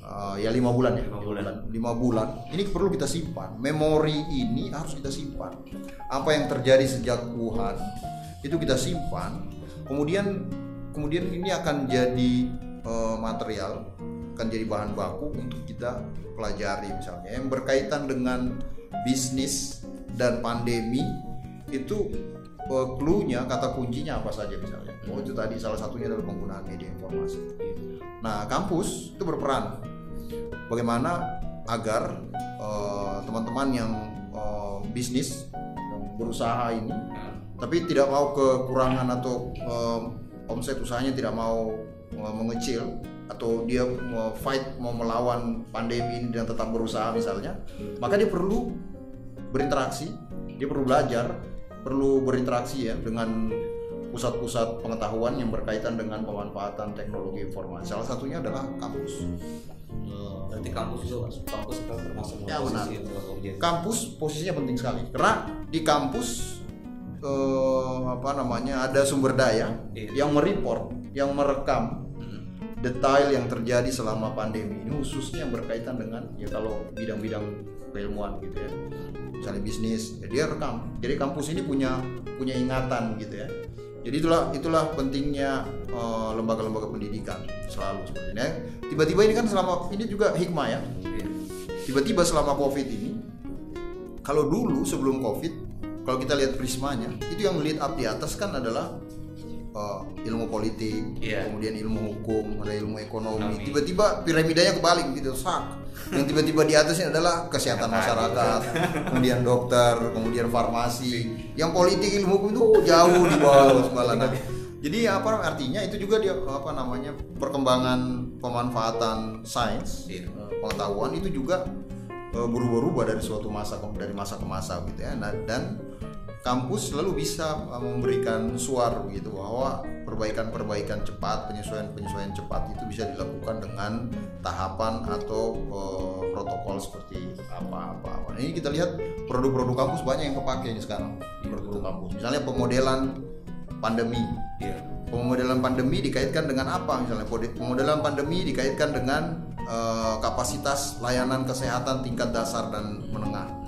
uh, ya lima bulan ya? Lima bulan. Lima bulan. Ini perlu kita simpan. Memori ini harus kita simpan. Apa yang terjadi sejak Wuhan itu kita simpan. Kemudian kemudian ini akan jadi uh, material akan jadi bahan baku untuk kita pelajari. Misalnya yang berkaitan dengan bisnis dan pandemi itu clue-nya kata kuncinya apa saja misalnya? Oh itu tadi salah satunya adalah penggunaan media informasi. Nah kampus itu berperan bagaimana agar uh, teman-teman yang uh, bisnis yang berusaha ini tapi tidak mau kekurangan atau uh, omset usahanya tidak mau uh, mengecil atau dia mau fight mau melawan pandemi ini dan tetap berusaha misalnya maka dia perlu berinteraksi dia perlu belajar perlu berinteraksi ya dengan pusat-pusat pengetahuan yang berkaitan dengan pemanfaatan teknologi informasi. Salah satunya adalah kampus. Berarti kampus itu kampus itu termasuk ya, benar. Kampus posisinya penting sekali karena di kampus eh, apa namanya ada sumber daya iya. yang mereport, yang merekam hmm. detail yang terjadi selama pandemi ini khususnya berkaitan dengan ya kalau bidang-bidang keilmuan gitu ya misalnya bisnis ya dia rekam jadi kampus ini punya punya ingatan gitu ya jadi itulah itulah pentingnya lembaga eh, lembaga-lembaga pendidikan selalu seperti ini. Tiba-tiba ini kan selama ini juga hikmah ya. Tiba-tiba selama covid ini kalau dulu sebelum covid kalau kita lihat prismanya itu yang lead up di atas kan adalah uh, ilmu politik, yeah. kemudian ilmu hukum, ada ilmu ekonomi. Tiba-tiba piramidanya kebalik gitu, sak. Yang tiba-tiba di atasnya adalah kesehatan masyarakat, kemudian dokter, kemudian farmasi. Yang politik ilmu hukum itu jauh di bawah sebelah. Nah, jadi apa artinya itu juga dia apa namanya perkembangan pemanfaatan sains, yeah. pengetahuan itu juga uh, berubah-ubah dari suatu masa ke dari masa ke masa gitu ya nah, dan kampus selalu bisa uh, memberikan suara gitu bahwa perbaikan-perbaikan cepat, penyesuaian-penyesuaian cepat itu bisa dilakukan dengan tahapan atau uh, protokol seperti apa-apa. Nah, ini kita lihat produk-produk kampus banyak yang kepake ini sekarang produk-produk kampus. Misalnya pemodelan pandemi. Yeah. Pemodelan pandemi dikaitkan dengan apa? Misalnya pemodelan pandemi dikaitkan dengan uh, kapasitas layanan kesehatan tingkat dasar dan menengah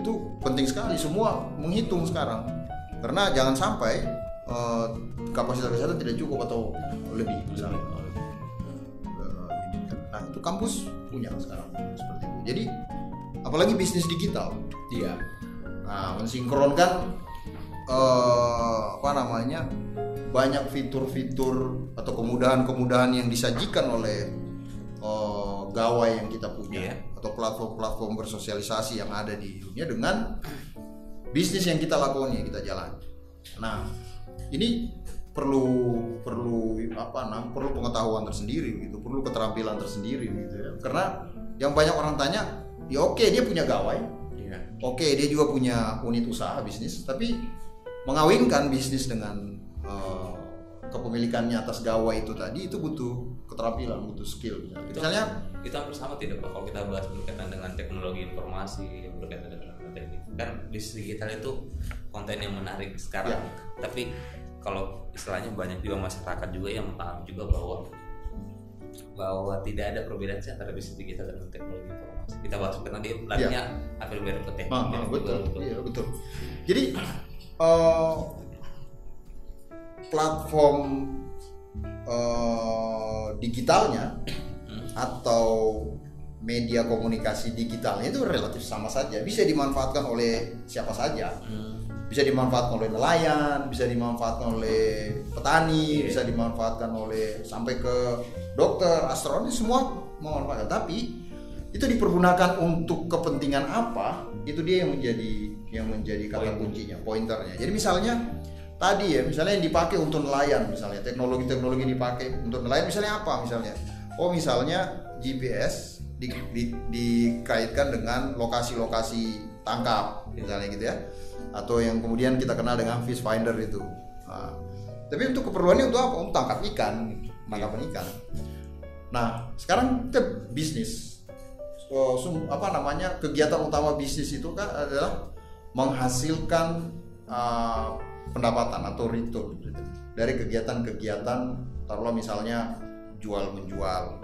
itu penting sekali semua menghitung sekarang. Karena jangan sampai uh, kapasitas kesehatan tidak cukup atau lebih misalnya. Uh, nah itu kampus punya sekarang seperti itu. Jadi apalagi bisnis digital. Iya. Nah mensinkronkan uh, apa namanya banyak fitur-fitur atau kemudahan-kemudahan yang disajikan oleh uh, gawai yang kita punya. Yeah atau platform-platform bersosialisasi yang ada di dunia dengan bisnis yang kita lakukan ya kita jalan. Nah, ini perlu perlu apa nah, perlu pengetahuan tersendiri gitu, perlu keterampilan tersendiri gitu ya. Karena yang banyak orang tanya, ya oke dia punya gawai, ya. oke dia juga punya unit usaha bisnis, tapi mengawinkan bisnis dengan uh, kepemilikannya atas gawai itu tadi itu butuh keterampilan, butuh skill. Misalnya, misalnya itu hampir sama tidak pak kalau kita bahas berkaitan dengan teknologi informasi yang berkaitan dengan teknik kan di digital itu konten yang menarik sekarang ya. tapi kalau istilahnya banyak juga masyarakat juga yang paham juga bahwa bahwa tidak ada perbedaan sih antara bisnis digital dan teknologi informasi kita bahas karena dia larinya ya. hampir mirip ke teknik ah, betul, betul. Iya, betul jadi uh, platform uh, digitalnya hmm. atau media komunikasi digitalnya itu relatif sama saja bisa dimanfaatkan oleh siapa saja hmm. bisa dimanfaatkan oleh nelayan bisa dimanfaatkan oleh petani yeah. bisa dimanfaatkan oleh sampai ke dokter astronom semua memanfaatkan tapi itu dipergunakan untuk kepentingan apa itu dia yang menjadi yang menjadi kata kuncinya pointernya jadi misalnya tadi ya misalnya yang dipakai untuk nelayan misalnya. Teknologi-teknologi dipakai untuk nelayan misalnya apa misalnya? Oh misalnya GPS di, di, dikaitkan dengan lokasi-lokasi tangkap misalnya gitu ya. Atau yang kemudian kita kenal dengan fish finder itu. Nah, tapi untuk keperluannya untuk apa? Untuk tangkap ikan tangkapan ikan. Nah sekarang kita bisnis. So, apa namanya kegiatan utama bisnis itu kan adalah menghasilkan uh, pendapatan atau return gitu. dari kegiatan-kegiatan taruhlah misalnya jual menjual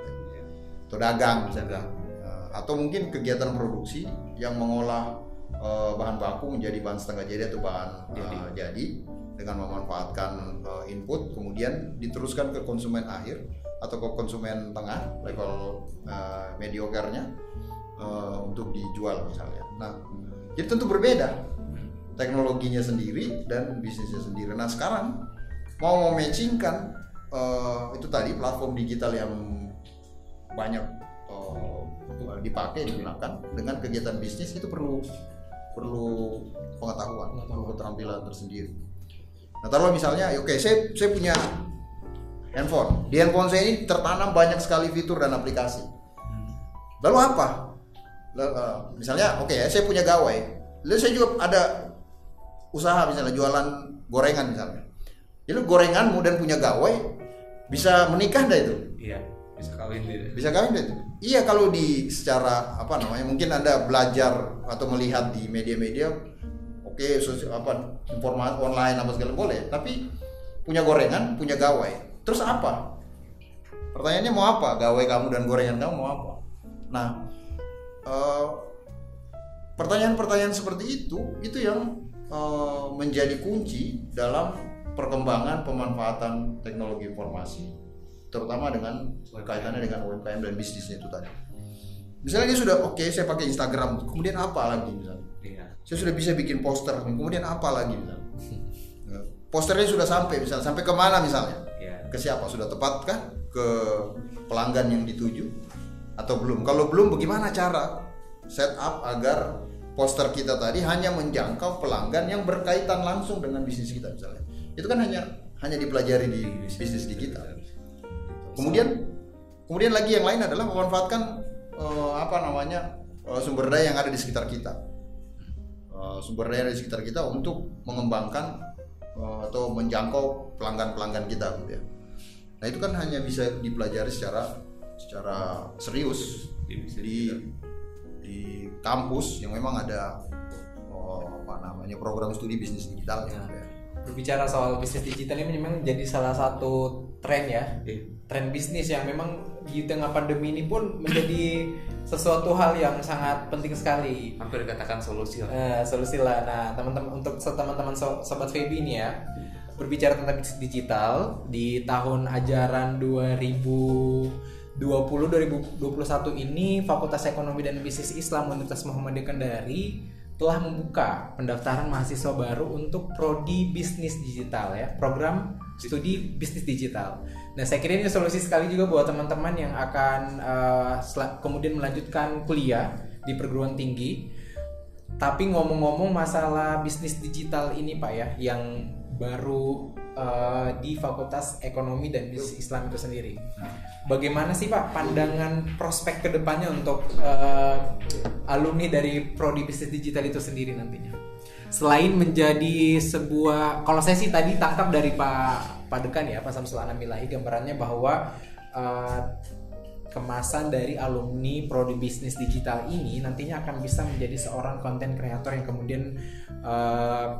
atau dagang misalnya eh, atau mungkin kegiatan produksi yang mengolah uh, bahan baku menjadi bahan setengah jadi atau bahan jadi, uh, jadi dengan memanfaatkan uh, input kemudian diteruskan ke konsumen akhir atau ke konsumen tengah level uh, mediocre-nya uh, untuk dijual misalnya. Nah, jadi tentu berbeda teknologinya sendiri dan bisnisnya sendiri. Nah sekarang mau mematchingkan uh, itu tadi platform digital yang banyak uh, dipakai digunakan dengan kegiatan bisnis itu perlu perlu pengetahuan, perlu keterampilan tersendiri. Nah taruh misalnya, oke okay, saya saya punya handphone. Di handphone saya ini tertanam banyak sekali fitur dan aplikasi. Lalu apa? Lalu, uh, misalnya, oke okay, saya punya gawai. Lalu saya juga ada usaha misalnya jualan gorengan misalnya. Jadi gorenganmu dan punya gawai bisa menikah dah itu? Iya bisa kawin gitu bisa kawin dah itu? Iya kalau di secara apa namanya mungkin anda belajar atau melihat di media-media oke okay, apa informasi online apa segala boleh. Tapi punya gorengan punya gawai. Terus apa? Pertanyaannya mau apa? Gawai kamu dan gorengan kamu mau apa? Nah uh, pertanyaan-pertanyaan seperti itu itu yang uh, menjadi kunci dalam perkembangan pemanfaatan teknologi informasi terutama dengan kaitannya dengan UMKM dan bisnisnya itu tadi. Misalnya dia sudah oke okay, saya pakai Instagram, kemudian apa lagi misalnya? Iya. Saya sudah bisa bikin poster, kemudian apa lagi misalnya? Posternya sudah sampai misalnya, sampai ke mana misalnya? Iya. Ke siapa? Sudah tepatkah ke pelanggan yang dituju atau belum? Kalau belum bagaimana cara setup agar poster kita tadi hanya menjangkau pelanggan yang berkaitan langsung dengan bisnis kita misalnya. Itu kan hanya hanya dipelajari di bisnis digital. Kemudian kemudian lagi yang lain adalah memanfaatkan uh, apa namanya uh, sumber daya yang ada di sekitar kita uh, sumber daya di sekitar kita untuk mengembangkan uh, atau menjangkau pelanggan-pelanggan kita gitu ya nah itu kan hanya bisa dipelajari secara secara serius di di kampus yang memang ada oh, apa namanya program studi bisnis digital ya. Nah, berbicara soal bisnis digital ini memang jadi salah satu tren ya, yeah. tren bisnis yang memang di tengah pandemi ini pun menjadi sesuatu hal yang sangat penting sekali. Hampir dikatakan solusi lah. Uh, solusi lah. Nah, teman-teman untuk teman-teman so, sobat Feby ini ya, berbicara tentang bisnis digital di tahun ajaran 2000 2021 ini Fakultas Ekonomi dan Bisnis Islam Universitas Muhammadiyah Kendari telah membuka pendaftaran mahasiswa baru untuk prodi bisnis digital ya, program studi bisnis digital. Nah, saya kira ini solusi sekali juga buat teman-teman yang akan uh, kemudian melanjutkan kuliah di perguruan tinggi. Tapi ngomong-ngomong masalah bisnis digital ini Pak ya, yang baru uh, di Fakultas Ekonomi dan Bisnis Islam itu sendiri. Bagaimana sih Pak pandangan prospek ke depannya untuk uh, alumni dari prodi bisnis digital itu sendiri nantinya? Selain menjadi sebuah, kalau saya sih tadi tangkap dari Pak Pak Dekan ya Pak Samsul Anamilahi gambarannya bahwa uh, kemasan dari alumni prodi bisnis digital ini nantinya akan bisa menjadi seorang konten kreator yang kemudian uh,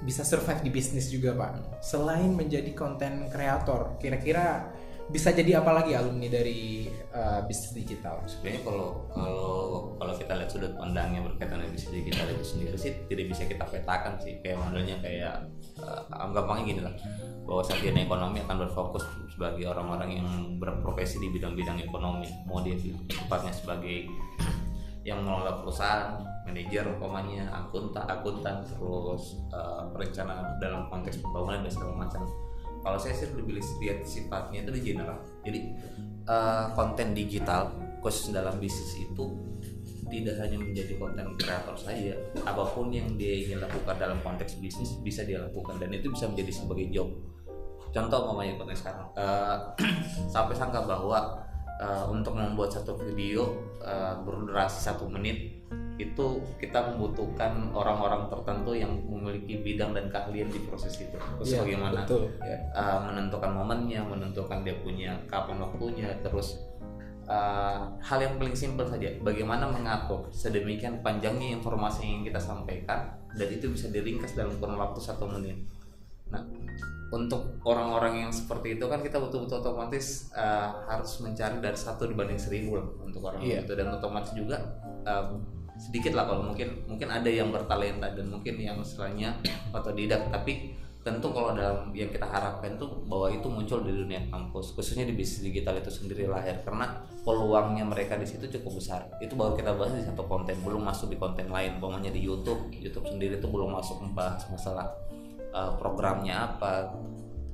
bisa survive di bisnis juga pak. Selain menjadi konten kreator kira-kira bisa jadi apa lagi alumni dari uh, bisnis digital? Sebenarnya kalau kalau kalau kita lihat sudut pandangnya berkaitan dengan bisnis digital itu sendiri sih tidak bisa kita petakan sih. Kayak modelnya kayak uh, gampangnya gini lah. Bahwa sarjana ekonomi akan berfokus sebagai orang-orang yang berprofesi di bidang-bidang ekonomi mau dia tepatnya sebagai yang mengelola perusahaan manajer umpamanya akuntan akuntan terus uh, perencana dalam konteks pembangunan dan segala macam. Kalau saya sih lebih lihat sifatnya itu di general. Jadi uh, konten digital khusus dalam bisnis itu tidak hanya menjadi konten kreator saja apa pun yang dia ingin lakukan dalam konteks bisnis bisa dia lakukan dan itu bisa menjadi sebagai job. Contoh umpamanya konten sekarang uh, sampai sangka bahwa uh, untuk membuat satu video uh, berdurasi satu menit itu kita membutuhkan orang-orang tertentu yang memiliki bidang dan keahlian di proses itu terus ya, bagaimana betul, ya. uh, menentukan momennya menentukan dia punya kapan waktunya terus uh, hal yang paling simpel saja bagaimana mengatur sedemikian panjangnya informasi yang kita sampaikan dan itu bisa diringkas dalam kurun waktu satu menit nah untuk orang-orang yang seperti itu kan kita betul-betul otomatis uh, harus mencari dari satu dibanding seribu lah untuk orang yeah. itu dan otomatis juga um, sedikit lah kalau mungkin mungkin ada yang bertalenta dan mungkin yang selainnya otodidak. Tapi tentu kalau dalam yang kita harapkan tuh bahwa itu muncul di dunia kampus khususnya di bisnis digital itu sendiri lahir karena peluangnya mereka di situ cukup besar. Itu baru kita bahas di satu konten belum masuk di konten lain. Umpamanya di YouTube YouTube sendiri itu belum masuk membahas masalah uh, programnya apa.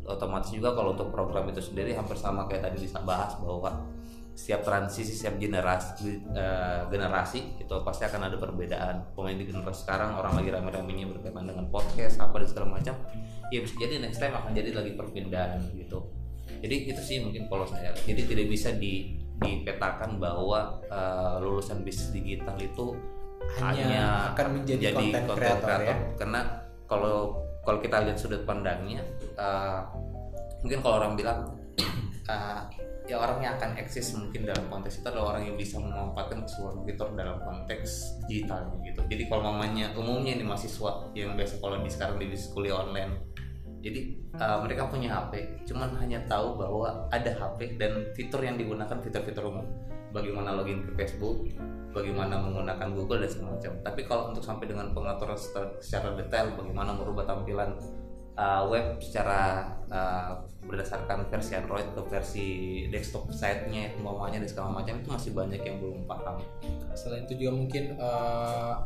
Otomatis juga kalau untuk program itu sendiri hampir sama kayak tadi bisa bahas bahwa setiap transisi setiap generasi uh, generasi itu pasti akan ada perbedaan. Pemain di generasi sekarang orang lagi rame-ramenya berkaitan dengan podcast apa dan segala macam ya bisa jadi next time akan jadi lagi perpindahan gitu. Jadi itu sih mungkin kalau saya jadi tidak bisa di dipetakan bahwa uh, lulusan bisnis digital itu hanya, hanya akan menjadi konten kreator ya. karena kalau kalau kita lihat sudut pandangnya uh, mungkin kalau orang bilang uh, ya orang yang akan eksis mungkin dalam konteks itu adalah orang yang bisa memanfaatkan sebuah fitur dalam konteks digital gitu. Jadi kalau mamanya umumnya ini mahasiswa yang biasa kalau di sekarang di kuliah online jadi uh, mereka punya HP cuman hanya tahu bahwa ada HP dan fitur yang digunakan fitur-fitur umum. Bagaimana login ke Facebook bagaimana menggunakan Google dan segala macam. Tapi kalau untuk sampai dengan pengaturan secara detail bagaimana merubah tampilan uh, web secara uh, berdasarkan versi Android ke versi desktop site-nya semuanya dan segala macam itu masih banyak yang belum paham. Selain itu juga mungkin uh,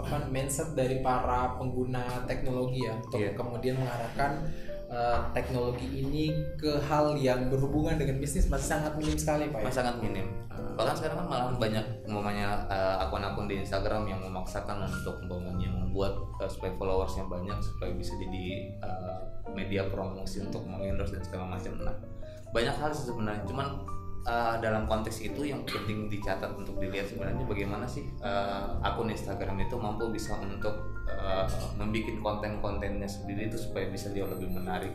apa mindset dari para pengguna teknologi ya untuk yeah. kemudian mengarahkan uh, teknologi ini ke hal yang berhubungan dengan bisnis masih sangat minim sekali pak ya? Masih sangat minim. Uh, Bahkan sekarang kan malah banyak umpamanya uh, akun-akun di Instagram yang memaksakan untuk umpamanya membuat uh, supaya followersnya banyak supaya bisa jadi uh, media promosi untuk mengendorse dan segala macam. Nah banyak hal sebenarnya cuman uh, dalam konteks itu yang penting dicatat untuk dilihat sebenarnya bagaimana sih uh, akun Instagram itu mampu bisa untuk uh, membuat konten-kontennya sendiri itu supaya bisa jauh lebih menarik.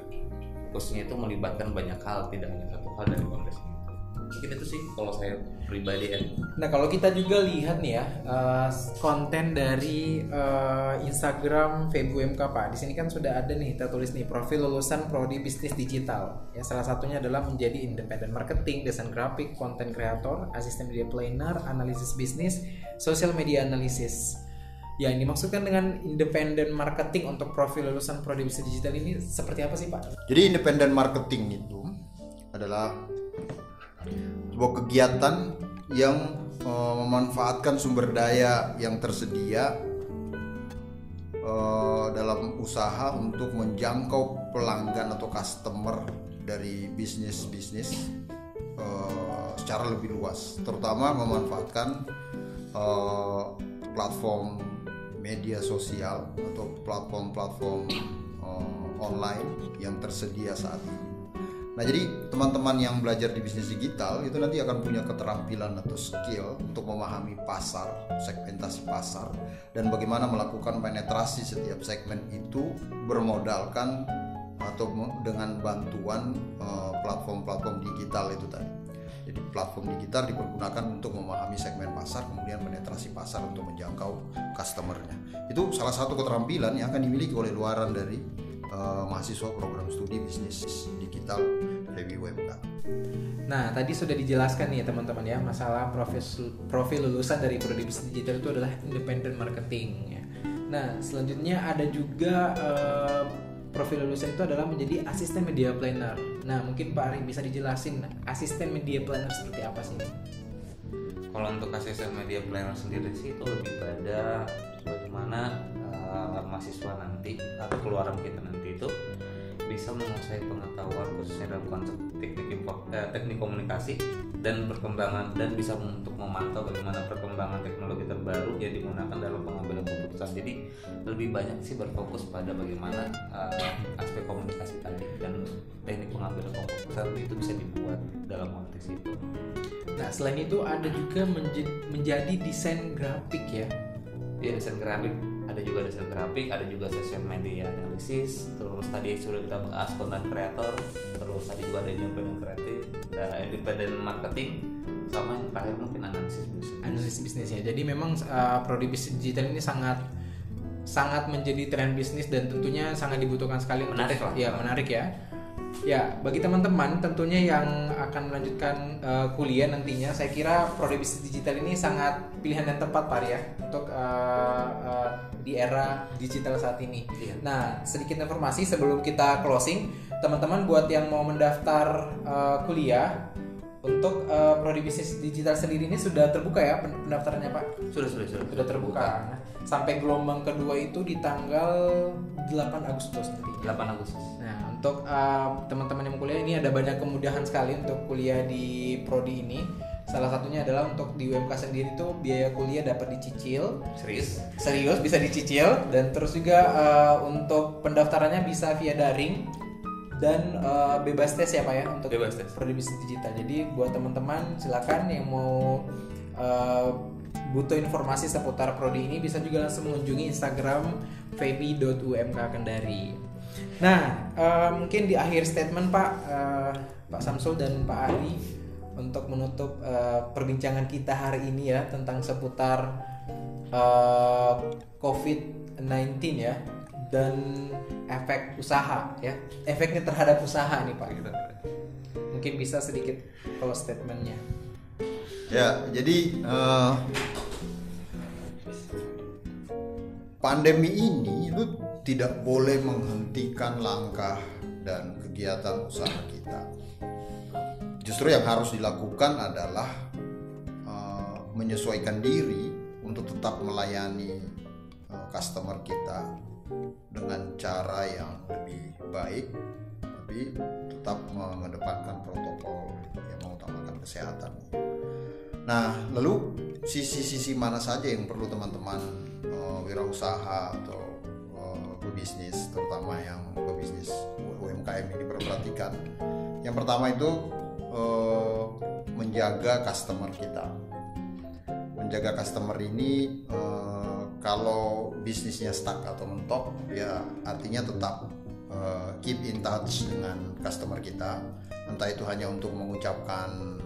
Khususnya itu melibatkan banyak hal tidak hanya satu hal dari mungkin itu sih kalau saya pribadi ya. Nah kalau kita juga lihat nih ya uh, konten dari uh, Instagram FebuMK Pak, di sini kan sudah ada nih kita tulis nih profil lulusan prodi bisnis digital. Ya salah satunya adalah menjadi independent marketing, desain grafik, konten kreator, asisten media planner, analisis bisnis, social media analysis. Ya, ini maksudkan dengan independent marketing untuk profil lulusan prodi bisnis digital ini seperti apa sih Pak? Jadi independent marketing itu adalah sebuah kegiatan yang uh, memanfaatkan sumber daya yang tersedia uh, dalam usaha untuk menjangkau pelanggan atau customer dari bisnis-bisnis uh, secara lebih luas, terutama memanfaatkan uh, platform media sosial atau platform-platform uh, online yang tersedia saat ini. Nah jadi teman-teman yang belajar di bisnis digital itu nanti akan punya keterampilan atau skill untuk memahami pasar, segmentasi pasar, dan bagaimana melakukan penetrasi setiap segmen itu bermodalkan atau dengan bantuan eh, platform-platform digital itu tadi. Jadi platform digital dipergunakan untuk memahami segmen pasar, kemudian penetrasi pasar untuk menjangkau customernya. Itu salah satu keterampilan yang akan dimiliki oleh luaran dari uh, mahasiswa program studi bisnis digital Dewi UMK. Nah, tadi sudah dijelaskan nih teman-teman ya masalah profil profil lulusan dari prodi bisnis digital itu adalah independent marketing. Ya. Nah, selanjutnya ada juga uh, profil lulusan itu adalah menjadi asisten media planner. Nah, mungkin Pak Ari bisa dijelasin asisten media planner seperti apa sih? Kalau untuk asisten media planner sendiri sih itu lebih pada bagaimana uh, mahasiswa nanti atau keluaran kita nanti itu bisa menguasai pengetahuan khususnya dalam konsep teknik info, eh, teknik komunikasi dan perkembangan dan bisa untuk memantau bagaimana perkembangan teknologi terbaru yang digunakan dalam pengambilan keputusan. Jadi lebih banyak sih berfokus pada bagaimana uh, aspek komunikasi tadi dan teknik pengambilan keputusan itu bisa dibuat dalam konteks itu. Nah selain itu ada juga menjadi desain grafik ya. Ya desain grafik ada juga desain grafik ada juga social media analisis terus tadi sudah kita bahas content creator terus tadi juga ada independent kreatif ada independent marketing sama yang terakhir mungkin analisis bisnis. Analisis bisnisnya jadi memang uh, prodi bisnis digital ini sangat sangat menjadi tren bisnis dan tentunya sangat dibutuhkan sekali menarik lah. ya menarik ya Ya, bagi teman-teman tentunya yang akan melanjutkan uh, kuliah nantinya, saya kira prodi bisnis digital ini sangat pilihan yang tepat Pak ya untuk uh, uh, di era digital saat ini. Iya. Nah, sedikit informasi sebelum kita closing, teman-teman buat yang mau mendaftar uh, kuliah untuk uh, prodi bisnis digital sendiri ini sudah terbuka ya pendaftarannya Pak? Sudah, sudah, sudah. Sudah terbuka. Nah, sampai gelombang kedua itu di tanggal 8 Agustus nanti. 8 Agustus. Untuk uh, teman-teman yang kuliah ini ada banyak kemudahan sekali untuk kuliah di prodi ini. Salah satunya adalah untuk di UMK sendiri tuh biaya kuliah dapat dicicil. Serius? Serius bisa dicicil dan terus juga uh, untuk pendaftarannya bisa via daring dan uh, bebas tes ya pak ya untuk bebas tes. prodi bisnis digital. Jadi buat teman-teman silakan yang mau uh, butuh informasi seputar prodi ini bisa juga langsung mengunjungi Instagram febi.umk Kendari. Nah, uh, mungkin di akhir statement Pak uh, Pak Samsul dan Pak Ari untuk menutup uh, perbincangan kita hari ini ya tentang seputar uh, COVID-19 ya dan efek usaha ya efeknya terhadap usaha nih Pak gitu. Mungkin bisa sedikit kalau statementnya. Ya, jadi uh, pandemi ini itu tidak boleh menghentikan langkah dan kegiatan usaha kita. Justru yang harus dilakukan adalah uh, menyesuaikan diri untuk tetap melayani uh, customer kita dengan cara yang lebih baik, tapi tetap mengedepankan protokol yang mengutamakan kesehatan. Nah, lalu sisi-sisi mana saja yang perlu teman-teman uh, wirausaha atau pebisnis terutama yang pebisnis UMKM ini perhatikan yang pertama itu uh, menjaga customer kita. Menjaga customer ini uh, kalau bisnisnya stuck atau mentok, ya artinya tetap uh, keep in touch dengan customer kita. Entah itu hanya untuk mengucapkan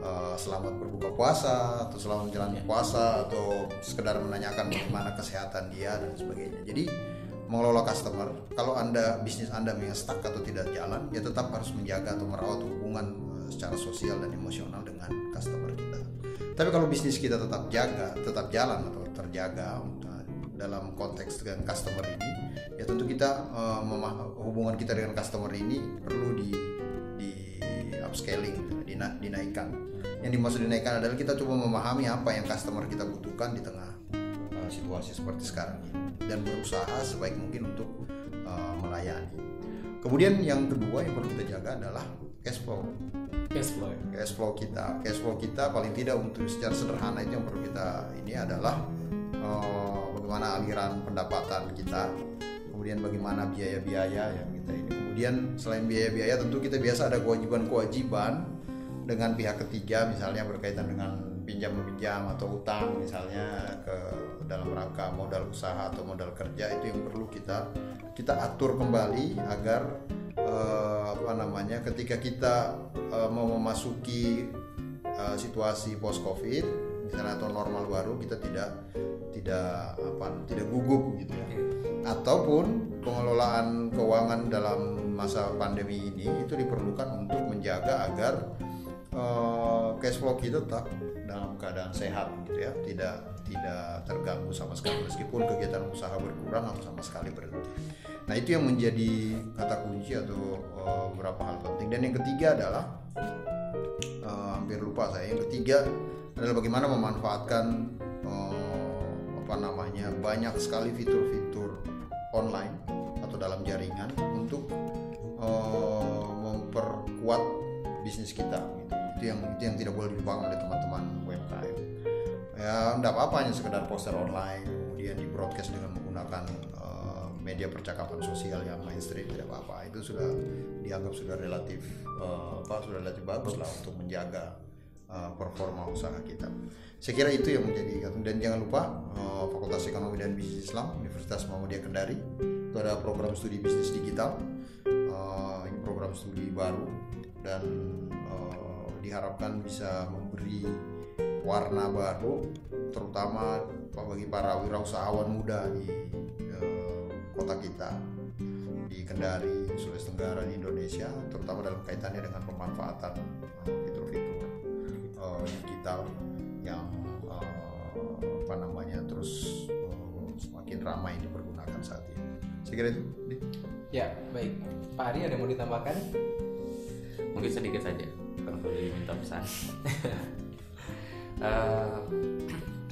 uh, selamat berbuka puasa atau selamat menjalani puasa atau sekedar menanyakan bagaimana kesehatan dia dan sebagainya. Jadi mengelola customer kalau anda bisnis anda stuck atau tidak jalan ya tetap harus menjaga atau merawat hubungan uh, secara sosial dan emosional dengan customer kita. Tapi kalau bisnis kita tetap jaga tetap jalan atau terjaga uh, dalam konteks dengan customer ini ya tentu kita uh, hubungan kita dengan customer ini perlu di di upscaling dina, dinaikkan. Yang dimaksud dinaikkan adalah kita coba memahami apa yang customer kita butuhkan di tengah uh, situasi seperti sekarang ini dan berusaha sebaik mungkin untuk uh, melayani. Kemudian yang kedua yang perlu kita jaga adalah cash flow. Cash flow. Cash flow kita, cash flow kita paling tidak untuk secara sederhana itu yang perlu kita ini adalah uh, bagaimana aliran pendapatan kita, kemudian bagaimana biaya-biaya yang kita ini. Kemudian selain biaya-biaya tentu kita biasa ada kewajiban-kewajiban dengan pihak ketiga misalnya berkaitan dengan pinjam meminjam atau utang misalnya ke dalam rangka modal usaha atau modal kerja itu yang perlu kita kita atur kembali agar uh, apa namanya ketika kita uh, mau memasuki uh, situasi post covid misalnya atau normal baru kita tidak tidak apa tidak gugup gitu ya. Ataupun pengelolaan keuangan dalam masa pandemi ini itu diperlukan untuk menjaga agar uh, cash flow kita tetap dalam keadaan sehat gitu ya. Tidak tidak terganggu sama sekali. Meskipun kegiatan usaha berkurang atau sama sekali berhenti. Nah itu yang menjadi kata kunci atau uh, beberapa hal penting. Dan yang ketiga adalah uh, hampir lupa saya yang ketiga adalah bagaimana memanfaatkan uh, apa namanya banyak sekali fitur-fitur online atau dalam jaringan untuk uh, memperkuat bisnis kita itu yang itu yang tidak boleh dilupakan oleh teman-teman UMKM ya tidak apa-apa hanya sekedar poster online kemudian di broadcast dengan menggunakan uh, media percakapan sosial yang mainstream tidak apa-apa. Itu sudah dianggap sudah relatif uh, apa sudah relatif bagus lah untuk menjaga uh, performa usaha kita. Saya kira itu yang menjadi dan jangan lupa uh, Fakultas Ekonomi dan Bisnis Islam Universitas Muhammadiyah Kendari itu ada program studi bisnis digital. Uh, ini program studi baru dan diharapkan bisa memberi warna baru terutama bagi para wirausahawan muda di uh, kota kita di Kendari, Sulawesi Tenggara di Indonesia terutama dalam kaitannya dengan pemanfaatan eh, fitur-fitur uh, digital yang uh, apa namanya terus uh, semakin ramai dipergunakan saat ini. Saya kira itu. Ya, baik. Pak Ari ada mau ditambahkan? Mungkin sedikit saja perlu diminta pesan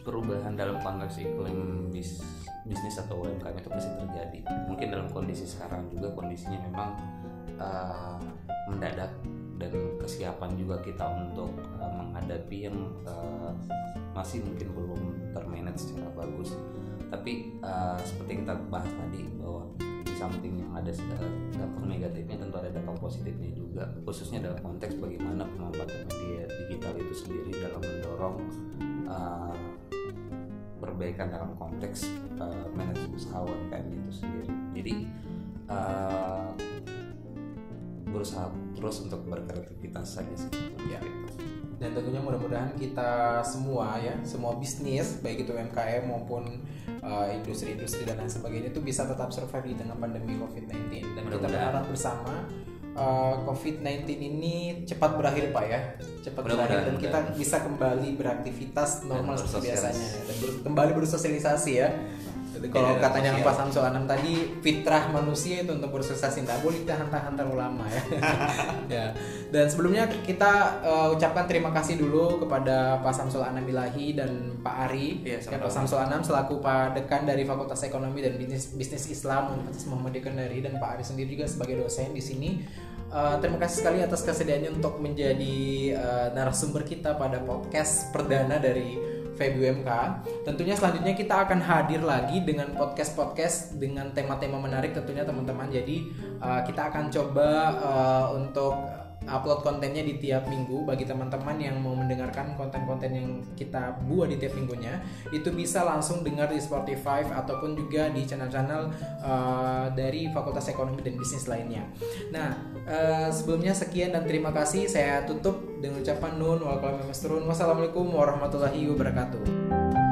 perubahan dalam konteks iklim bis, bisnis atau UMKM itu pasti terjadi. Mungkin dalam kondisi sekarang juga kondisinya memang uh, mendadak dan kesiapan juga kita untuk uh, menghadapi yang uh, masih mungkin belum termanage secara bagus. Tapi uh, seperti kita bahas tadi bahwa samping yang ada dampak negatifnya tentu ada dampak positifnya juga. Khususnya dalam konteks bagaimana pemanfaatan media digital itu sendiri dalam mendorong uh, perbaikan dalam konteks uh, manajemen usaha UMKM itu sendiri. Jadi uh, berusaha terus untuk berkreativitas saja sih. Ya dan tentunya mudah-mudahan kita semua ya semua bisnis baik itu UMKM maupun uh, industri-industri dan lain sebagainya itu bisa tetap survive di tengah pandemi COVID-19 dan kita berharap bersama uh, COVID-19 ini cepat berakhir pak ya. Cepat berakhir dan kita bisa kembali beraktivitas normal seperti biasanya. Dan kembali bersosialisasi ya kalau iya, katanya Pak Samsul Anam tadi fitrah manusia itu untuk bersosialisasi tidak boleh tahan-tahan terlalu lama ya. ya. Dan sebelumnya kita uh, ucapkan terima kasih dulu kepada Pak Samsul Anam Ilahi dan Pak Ari ya, ya Pak Samsul Anam selaku Pak Dekan dari Fakultas Ekonomi dan Bisnis Bisnis Islam Universitas Muhammadiyah Kendari dan Pak Ari sendiri juga sebagai dosen di sini. Uh, terima kasih sekali atas kesediaannya untuk menjadi uh, narasumber kita pada podcast perdana dari FEBUMK. Tentunya selanjutnya kita akan hadir lagi dengan podcast-podcast dengan tema-tema menarik tentunya teman-teman. Jadi uh, kita akan coba uh, untuk upload kontennya di tiap minggu bagi teman-teman yang mau mendengarkan konten-konten yang kita buat di tiap minggunya itu bisa langsung dengar di Spotify ataupun juga di channel-channel uh, dari Fakultas Ekonomi dan Bisnis lainnya. Nah, uh, sebelumnya sekian dan terima kasih. Saya tutup dengan ucapan nun wal Wassalamualaikum warahmatullahi wabarakatuh.